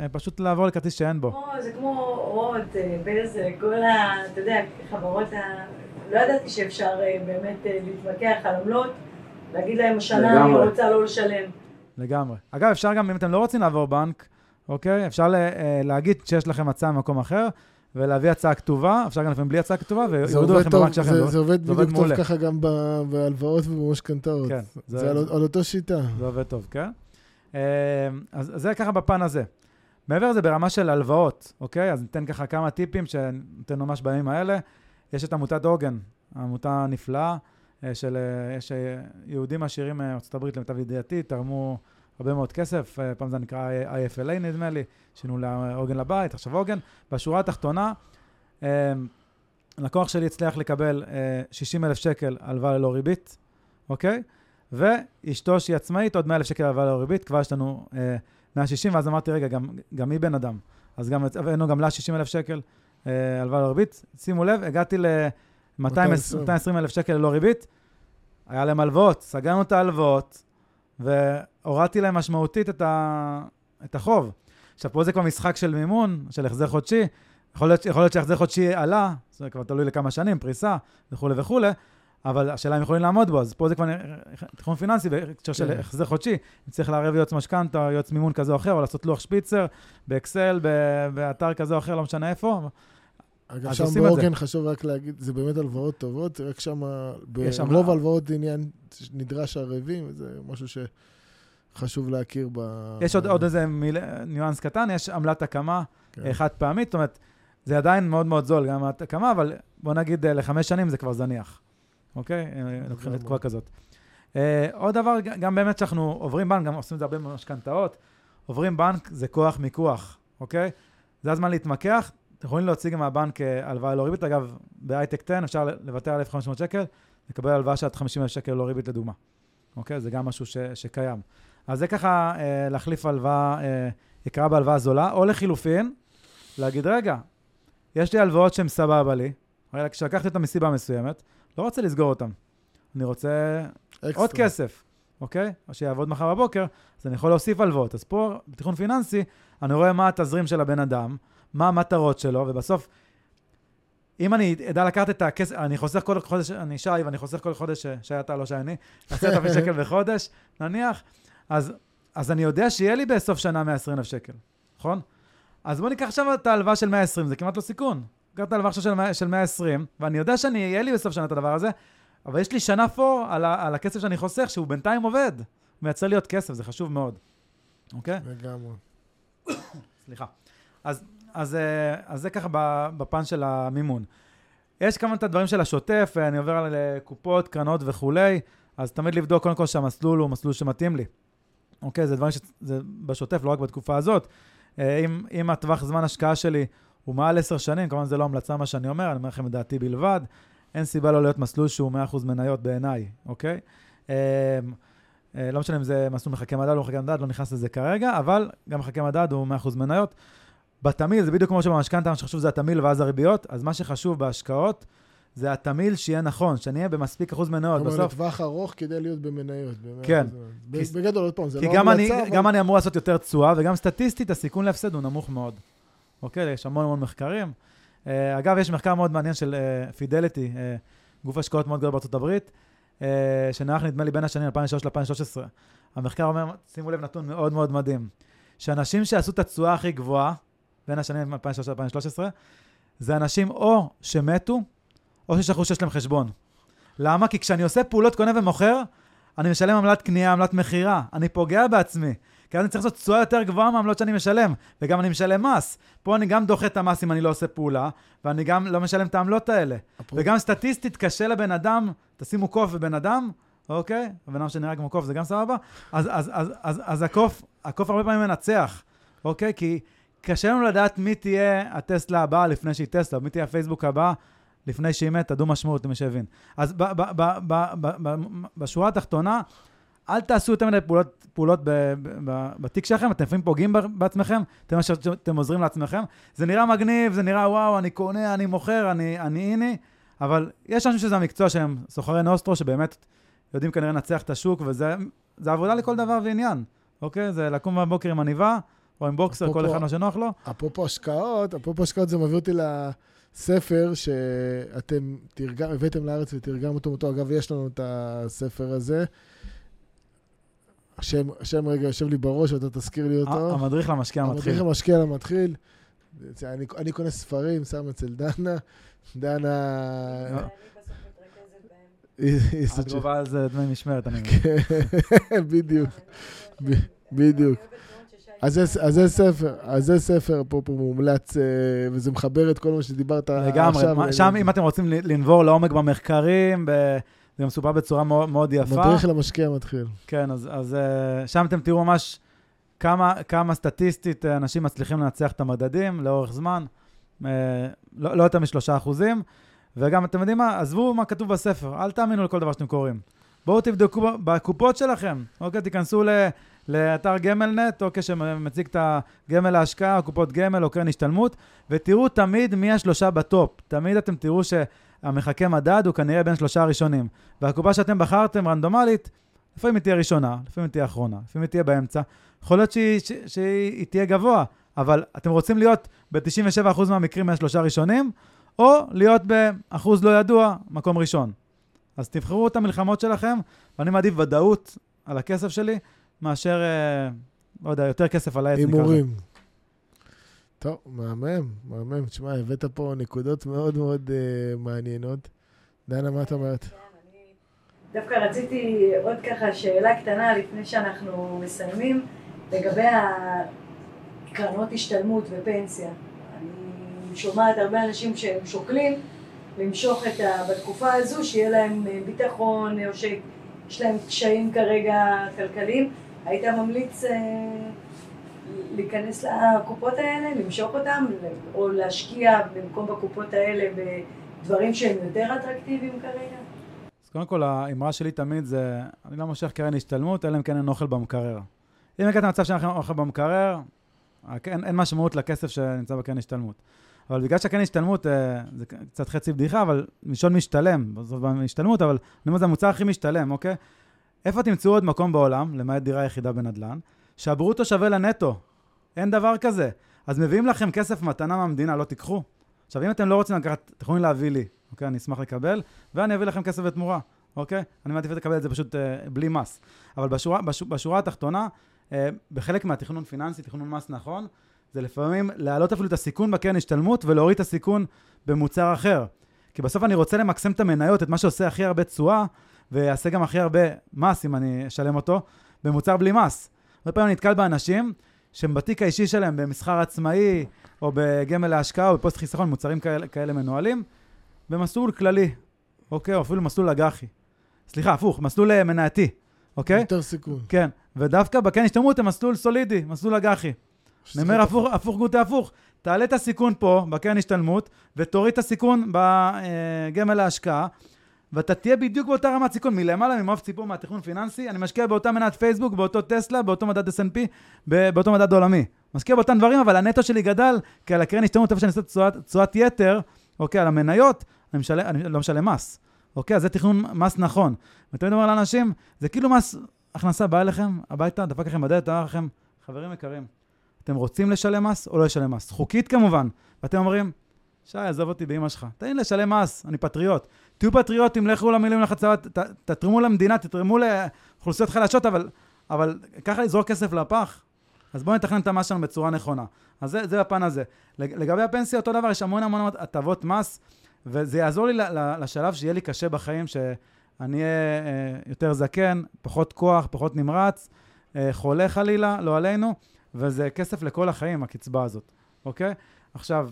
Speaker 1: אה, פשוט לעבור לכרטיס שאין בו.
Speaker 4: זה כמו וולט, אה, בזק, כל ה... אתה יודע, חברות ה... לא ידעתי שאפשר אה, באמת אה, להתמקח על עמלות, להגיד להם השנה אני רוצה לא לשלם.
Speaker 1: לגמרי. אגב, אפשר גם, אם אתם לא רוצים לעבור בנק, אוקיי? אפשר להגיד שיש לכם הצעה במקום אחר, ולהביא הצעה כתובה, אפשר גם לפעמים בלי הצעה כתובה, ויורידו לכם בבנק שלכם.
Speaker 2: זה, זה עובד בדיוק טוב ככה גם בהלוואות ובמשכנתאות. כן. זה, זה על, על אותו שיטה.
Speaker 1: זה עובד טוב, כן. אה, אז זה ככה בפן הזה. מעבר לזה, ברמה של הלוואות, אוקיי? אז ניתן ככה כמה טיפים שניתן ממש בימים האלה. יש את עמותת עוגן, עמותה נפלאה, אה, של, אה, יש יהודים עשירים מארצות הברית, למיטב ידיעתי, תרמו הרבה מאוד כסף, אה, פעם זה נקרא IFLA נדמה לי, שינו לעוגן לבית, עכשיו עוגן. בשורה התחתונה, אה, לקוח שלי הצליח לקבל 60 אה, אלף שקל הלוואה ללא ריבית, אוקיי? ואשתו שהיא עצמאית, עוד 100 אלף שקל הלוואה ללא ריבית, כבר יש לנו 160, ואז אמרתי, רגע, גם, גם היא בן אדם. אז גם הבאנו גם לה 60 אלף שקל הלוואה ללא ריבית. שימו לב, הגעתי 220 אלף שקל ללא ריבית, היה להם הלוואות, סגרנו את ההלוואות, והורדתי להם משמעותית את, ה... את החוב. עכשיו, פה זה כבר משחק של מימון, של החזר חודשי. יכול להיות, יכול להיות שהחזר חודשי עלה, זה כבר תלוי לכמה שנים, פריסה וכולי וכולי, אבל השאלה אם יכולים לעמוד בו, אז פה זה כבר תכנון פיננסי בהקשר של כן. החזר חודשי. אם צריך לערב יועץ משכנתה, יועץ מימון כזה או אחר, או לעשות לוח שפיצר באקסל, באתר כזה או אחר, לא משנה איפה.
Speaker 2: אגב, שם באורגן חשוב רק להגיד, זה באמת הלוואות טובות, רק שם, ברוב הלוואות עניין נדרש ערבים, זה משהו שחשוב להכיר ב...
Speaker 1: יש עוד, עוד איזה מיל... ניואנס קטן, יש עמלת הקמה כן. חד פעמית, זאת אומרת, זה עדיין מאוד מאוד זול, גם עמלת הקמה, אבל בוא נגיד אה, לחמש שנים זה כבר זניח, אוקיי? אה, לוקחים לתקופה כזאת. Uh, עוד דבר, גם באמת שאנחנו עוברים בנק, גם עושים את זה הרבה במשכנתאות, עוברים בנק זה כוח מיקוח, אוקיי? זה הזמן להתמקח, אתם יכולים להוציא גם מהבנק אה, הלוואה לא ריבית. אגב, בהייטק 10 אפשר לוותר על 1,500 שקל, לקבל הלוואה של עד 50,000 שקל לא ריבית לדוגמה. אוקיי? זה גם משהו ש, שקיים. אז זה ככה אה, להחליף הלוואה אה, יקרה בהלוואה זולה, או לחילופין, להגיד, רגע, יש לי הלוואות שהן סבבה לי, הרי כשלקחתי אותן מסיבה מסוימת, לא רוצה לסגור אותן. אני רוצה אקסטרה. עוד כסף, אוקיי? או שיעבוד מחר בבוקר, אז אני יכול להוסיף הלוואות. אז פה, בתכנון פיננסי, אני רואה מה התזרים של הבן אדם, מה המטרות שלו, ובסוף, אם אני אדע לקחת את הכסף, אני חוסך כל חודש, אני שי, ואני חוסך כל חודש, שי אתה, לא שי אני, עשרת אלפים שקל בחודש, נניח, אז, אז אני יודע שיהיה לי בסוף שנה 120 אלף שקל, נכון? אז בוא ניקח עכשיו את ההלוואה של 120, זה כמעט לא סיכון. קח את ההלוואה עכשיו של, של 120, ואני יודע שאני, יהיה לי בסוף שנה את הדבר הזה, אבל יש לי שנה פה על, ה, על הכסף שאני חוסך, שהוא בינתיים עובד. הוא מייצר לי עוד כסף, זה חשוב מאוד. אוקיי?
Speaker 2: לגמרי.
Speaker 1: סליחה. אז אז, אה, אז זה ככה בפן של המימון. יש כמה את הדברים של השוטף, אני עובר על אה, קופות, קרנות וכולי, אז תמיד לבדוק קודם כל שהמסלול הוא מסלול שמתאים לי. אוקיי, זה דברים שזה בשוטף, לא רק בתקופה הזאת. אה, אם, אם הטווח זמן השקעה שלי הוא מעל עשר שנים, כמובן זה לא המלצה מה שאני אומר, אני אומר לכם את דעתי בלבד, אין סיבה לא להיות מסלול שהוא 100% מניות בעיניי, אוקיי? לא משנה אם זה מסלול מחכה מדד או מחכה מדד, לא נכנס לזה כרגע, אבל גם מחכה מדד הוא 100% מניות. בתמיל, זה בדיוק כמו שבמשכנתה, מה שחשוב זה התמיל ואז הריביות, אז מה שחשוב בהשקעות זה התמיל שיהיה נכון, שאני אהיה במספיק אחוז מניות.
Speaker 2: בסוף... לטווח ארוך כדי להיות במניות.
Speaker 1: כן.
Speaker 2: בגדול, עוד פעם, זה
Speaker 1: לא המלצה, אבל... כי גם אני אמור לעשות יותר תשואה, וגם סטטיסטית הסיכון להפסד הוא נמוך מאוד. אוקיי? יש המון המון מחקרים. Uh, אגב, יש מחקר מאוד מעניין של פידליטי, uh, uh, גוף השקעות מאוד גדול בארצות הברית, uh, שנערך נדמה לי בין השנים 2003 ל-2013. המחקר אומר, שימו לב נתון מאוד מאוד מדהים, שאנשים שעשו את התשואה הכי גבוהה, בין השנים 2013-2013, זה אנשים או שמתו, או ששכחו שיש להם חשבון. למה? כי כשאני עושה פעולות קונה ומוכר, אני משלם עמלת קנייה, עמלת מכירה. אני פוגע בעצמי. כי אז אני צריך לעשות תשואה יותר גבוהה מהעמלות שאני משלם, וגם אני משלם מס. פה אני גם דוחה את המס אם אני לא עושה פעולה, ואני גם לא משלם את העמלות האלה. אפור... וגם סטטיסטית קשה לבן אדם, תשימו קוף בבן אדם, אוקיי? הבן אדם שנראה כמו קוף זה גם סבבה? אז, אז, אז, אז, אז הקוף, הקוף הרבה פעמים מנצח, אוקיי? כי קשה לנו לדעת מי תהיה הטסלה הבאה לפני שהיא טסלה, מי תהיה הפייסבוק הבאה לפני שהיא מתה, דו משמעות, למי שהבין. אז ב- ב- ב- בשורה התחתונה, אל תעשו יותר מדי פעולות, פעולות בתיק שלכם, אתם לפעמים פוגעים בעצמכם, אתם, אתם עוזרים לעצמכם. זה נראה מגניב, זה נראה וואו, אני קונה, אני מוכר, אני, אני הנה, אבל יש אנשים שזה המקצוע שהם סוחרי נוסטרו, שבאמת יודעים כנראה לנצח את השוק, וזה עבודה לכל דבר ועניין, אוקיי? זה לקום בבוקר עם עניבה, או עם בוקסר, כל אחד מה שנוח לו.
Speaker 2: אפרופו השקעות, אפרופו השקעות זה מביא אותי לספר שאתם תרגם, הבאתם לארץ ותרגם אותו אותו. אגב, יש לנו את הספר הזה. השם, השם רגע יושב לי בראש, ואתה תזכיר לי אותו.
Speaker 1: המדריך למשקיע המתחיל.
Speaker 2: המדריך למשקיע למתחיל. אני, אני קונה ספרים, שם אצל דנה. דנה...
Speaker 1: את גובה על זה דמי משמרת, אני
Speaker 2: מבין. כן, *laughs* בדיוק, בדיוק. אז זה, ספר, אז זה ספר פה, פה מומלץ, אה, וזה מחבר את כל מה שדיברת
Speaker 1: עכשיו. לגמרי, שם אם אתם רוצים לנבור לעומק במחקרים. זה מסופר בצורה מאוד, יפה.
Speaker 2: מדריך למשקיע מתחיל.
Speaker 1: כן, אז, אז אה, שם אתם תראו ממש כמה, כמה סטטיסטית אה, אנשים מצליחים לנצח את המדדים לאורך זמן, לא, לא יותר משלושה אחוזים. וגם, אתם יודעים מה? עזבו מה כתוב בספר, אל תאמינו לכל דבר שאתם קוראים. בואו תבדקו בקופות שלכם, אוקיי? תיכנסו ל... לאתר גמלנט, אוקיי, שמציג את הגמל להשקעה, קופות גמל או קרן השתלמות, ותראו תמיד מי השלושה בטופ. תמיד אתם תראו המחכה מדד הוא כנראה בין שלושה הראשונים. והקופה שאתם בחרתם רנדומלית, לפעמים היא תהיה ראשונה, לפעמים היא תהיה אחרונה, לפעמים היא תהיה באמצע. יכול להיות שהיא, שהיא, שהיא תהיה גבוה, אבל אתם רוצים להיות ב-97% מהמקרים מהשלושה הראשונים, או להיות באחוז לא ידוע, מקום ראשון. אז תבחרו את המלחמות שלכם, ואני מעדיף ודאות על הכסף שלי, מאשר, אה, לא יודע, יותר כסף על העץ.
Speaker 2: הימורים. טוב, מהמם, מהמם. תשמע, הבאת פה נקודות מאוד מאוד uh, מעניינות. דנה, מה את אומרת?
Speaker 4: דווקא רציתי עוד ככה שאלה קטנה לפני שאנחנו מסיימים, לגבי הקרנות השתלמות ופנסיה. אני שומעת הרבה אנשים שהם שוקלים למשוך את ה... בתקופה הזו, שיהיה להם אה, ביטחון, או שיש להם קשיים כרגע כלכליים. היית ממליץ אה, להיכנס לקופות האלה, למשוך אותם, או להשקיע במקום בקופות האלה בדברים שהם יותר אטרקטיביים כרגע?
Speaker 1: אז קודם כל, האמרה שלי תמיד זה, אני לא מושך קרן השתלמות, אלא אם כן אין אוכל במקרר. אם הגעת למצב שאין אוכל במקרר, אין, אין משמעות לכסף שנמצא בקרן השתלמות. אבל בגלל שהקרן השתלמות, אה, זה קצת חצי בדיחה, אבל לישון משתלם, בסוף בהשתלמות, אבל אני אומר, זה המוצר הכי משתלם, אוקיי? איפה תמצאו עוד מקום בעולם, למעט דירה יחידה בנדל"ן, שהברוטו שווה לנטו? אין דבר כזה. אז מביאים לכם כסף מתנה מהמדינה, לא תיקחו. עכשיו, אם אתם לא רוצים לקחת, אתם יכולים להביא לי, אוקיי? אני אשמח לקבל, ואני אביא לכם כסף בתמורה, אוקיי? אני מעדיף לקבל את זה פשוט אה, בלי מס. אבל בשורה, בשורה, בשורה התחתונה, אה, בחלק מהתכנון פיננסי, תכנון מס נכון, זה לפעמים להעלות אפילו את הסיכון בקרן השתלמות ולהוריד את הסיכון במוצר אחר. כי בסוף אני רוצה למקסם את המניות, את מה שעושה הכי הרבה תשואה, ויעשה גם הכי הרבה מס, אם אני אשלם אותו, במוצר בלי מס. הרבה פעמים אני נתקל באנשים שהם בתיק האישי שלהם, במסחר עצמאי, או בגמל להשקעה, או בפוסט חיסכון, מוצרים כאלה, כאלה מנוהלים, במסלול כללי, אוקיי? או אפילו מסלול אג"חי. סליחה, הפוך, מסלול אה, מנייתי, אוקיי?
Speaker 2: יותר סיכון.
Speaker 1: כן, ודווקא בקרן השתלמות הם מסלול סולידי, מסלול אג"חי. אני אומר הפוך, הפוך גוטה הפוך. תעלה את הסיכון פה, בקרן השתלמות, ותוריד את הסיכון בגמל להשקעה, ואתה תהיה בדיוק באותה רמת סיכון, מלמעלה, ממעוף ציפור מהתכנון פיננסי, אני משקיע באותה מנת פייסבוק, באותו טסלה, באותו מדד S&P, באותו מדד עולמי. משקיע באותם דברים, אבל הנטו שלי גדל, כי על הקרן השתלמות, איפה שאני עושה תשואת יתר, אוקיי, על המניות, אני, משל... אני לא משלם מס. אוקיי, אז זה תכנון מס נכון. ותמיד אומר לאנשים, זה כאילו מס הכנסה בא אליכם הביתה, דפק לכם בדלת, אמר לכם, חברים יקרים, אתם רוצים לשלם מס או לא לשלם מס? חוקית כמובן. ואתם אומרים, שי, עזוב אותי באמא שלך, תן לי לשלם מס, אני פטריוט. תהיו פטריוטים, לכו למילים לחצבה, תתרמו למדינה, תתרמו לאוכלוסיות חלשות, אבל, אבל ככה לזרוק כסף לפח? אז בואו נתכנן את המס שלנו בצורה נכונה. אז זה, זה בפן הזה. לגבי הפנסיה, אותו דבר, יש המון המון הטבות מס, וזה יעזור לי לשלב שיהיה לי קשה בחיים, שאני אהיה אה, יותר זקן, פחות כוח, פחות נמרץ, אה, חולה חלילה, לא עלינו, וזה כסף לכל החיים, הקצבה הזאת, אוקיי? עכשיו,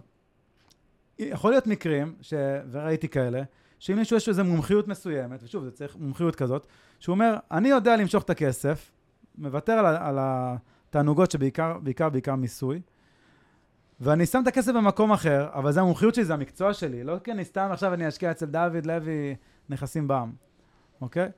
Speaker 1: יכול להיות מקרים, ש... וראיתי כאלה, שאם מישהו יש איזו מומחיות מסוימת, ושוב, זה צריך מומחיות כזאת, שהוא אומר, אני יודע למשוך את הכסף, מוותר על, על התענוגות שבעיקר, בעיקר, בעיקר מיסוי, ואני שם את הכסף במקום אחר, אבל זה המומחיות שלי, זה המקצוע שלי, לא כי אני סתם עכשיו אני אשקיע אצל דוד לוי נכסים בעם, אוקיי?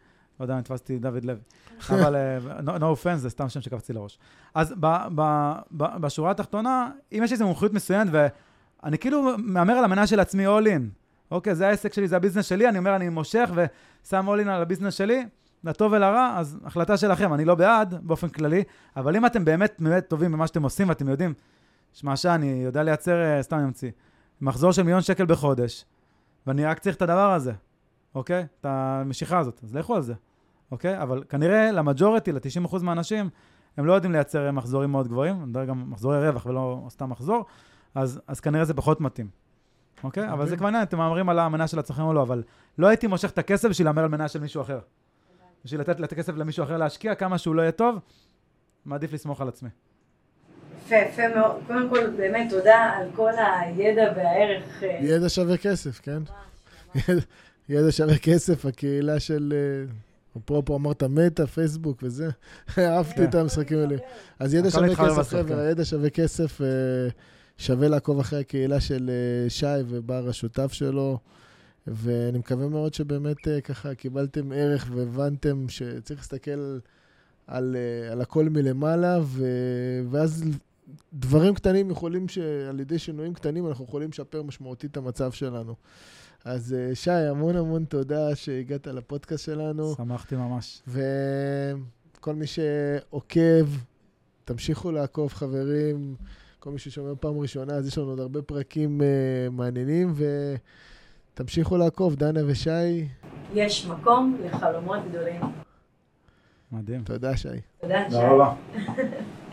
Speaker 1: לא יודע אם תפסתי דוד לוי, *laughs* אבל uh, no, no offense, זה סתם שם שקפצתי לראש. אז ב, ב, ב, בשורה התחתונה, אם יש איזו מומחיות מסוימת, ואני כאילו מהמר על המנה של עצמי all in, אוקיי, זה העסק שלי, זה הביזנס שלי, אני אומר, אני מושך ושם in על הביזנס שלי, לטוב ולרע, אז החלטה שלכם, אני לא בעד באופן כללי, אבל אם אתם באמת באמת טובים במה שאתם עושים ואתם יודעים, שמע, שאני יודע לייצר, אה, סתם אמציא, מחזור של מיליון שקל בחודש, ואני רק צריך את הדבר הזה, אוקיי? את המשיכה הזאת, אז לכו על זה, אוקיי? אבל כנראה למג'ורטי, ל-90% מהאנשים, הם לא יודעים לייצר מחזורים מאוד גבוהים, אני מדבר גם מחזורי רווח ולא סתם מחזור, אז, אז כנראה זה פחות מתאים. אוקיי? אבל זה כבר עניין, אתם מהמרים על המנה של עצמכם או לא, אבל לא הייתי מושך את הכסף בשביל להמר על מנה של מישהו אחר. בשביל לתת את הכסף למישהו אחר להשקיע, כמה שהוא לא יהיה טוב, מעדיף לסמוך על עצמי.
Speaker 4: יפה, יפה מאוד. קודם כל, באמת תודה על כל הידע והערך. אה,
Speaker 2: ידע שווה כסף, כן? ידע שווה כסף, הקהילה של... אה, אפרופו אמרת מטא, פייסבוק וזה, *laughs* אהבתי את המשחקים האלה. אז ידע שווה כסף, חבר'ה, ידע שווה כסף. שווה לעקוב אחרי הקהילה של אה, שי ובר השותף שלו, ואני מקווה מאוד שבאמת אה, ככה קיבלתם ערך והבנתם שצריך להסתכל על, אה, על הכל מלמעלה, ו, ואז דברים קטנים יכולים, על ידי שינויים קטנים אנחנו יכולים לשפר משמעותית את המצב שלנו. אז שי, המון המון תודה שהגעת לפודקאסט שלנו,
Speaker 1: שמחתי ממש.
Speaker 2: וכל מי שעוקב, תמשיכו לעקוב, חברים. כל מי ששומע פעם ראשונה, אז יש לנו עוד הרבה פרקים uh, מעניינים, ותמשיכו לעקוב, דנה ושי.
Speaker 4: יש מקום לחלומות גדולים.
Speaker 1: מדהים.
Speaker 2: תודה, שי.
Speaker 4: תודה, שי.
Speaker 1: תודה רבה. *laughs*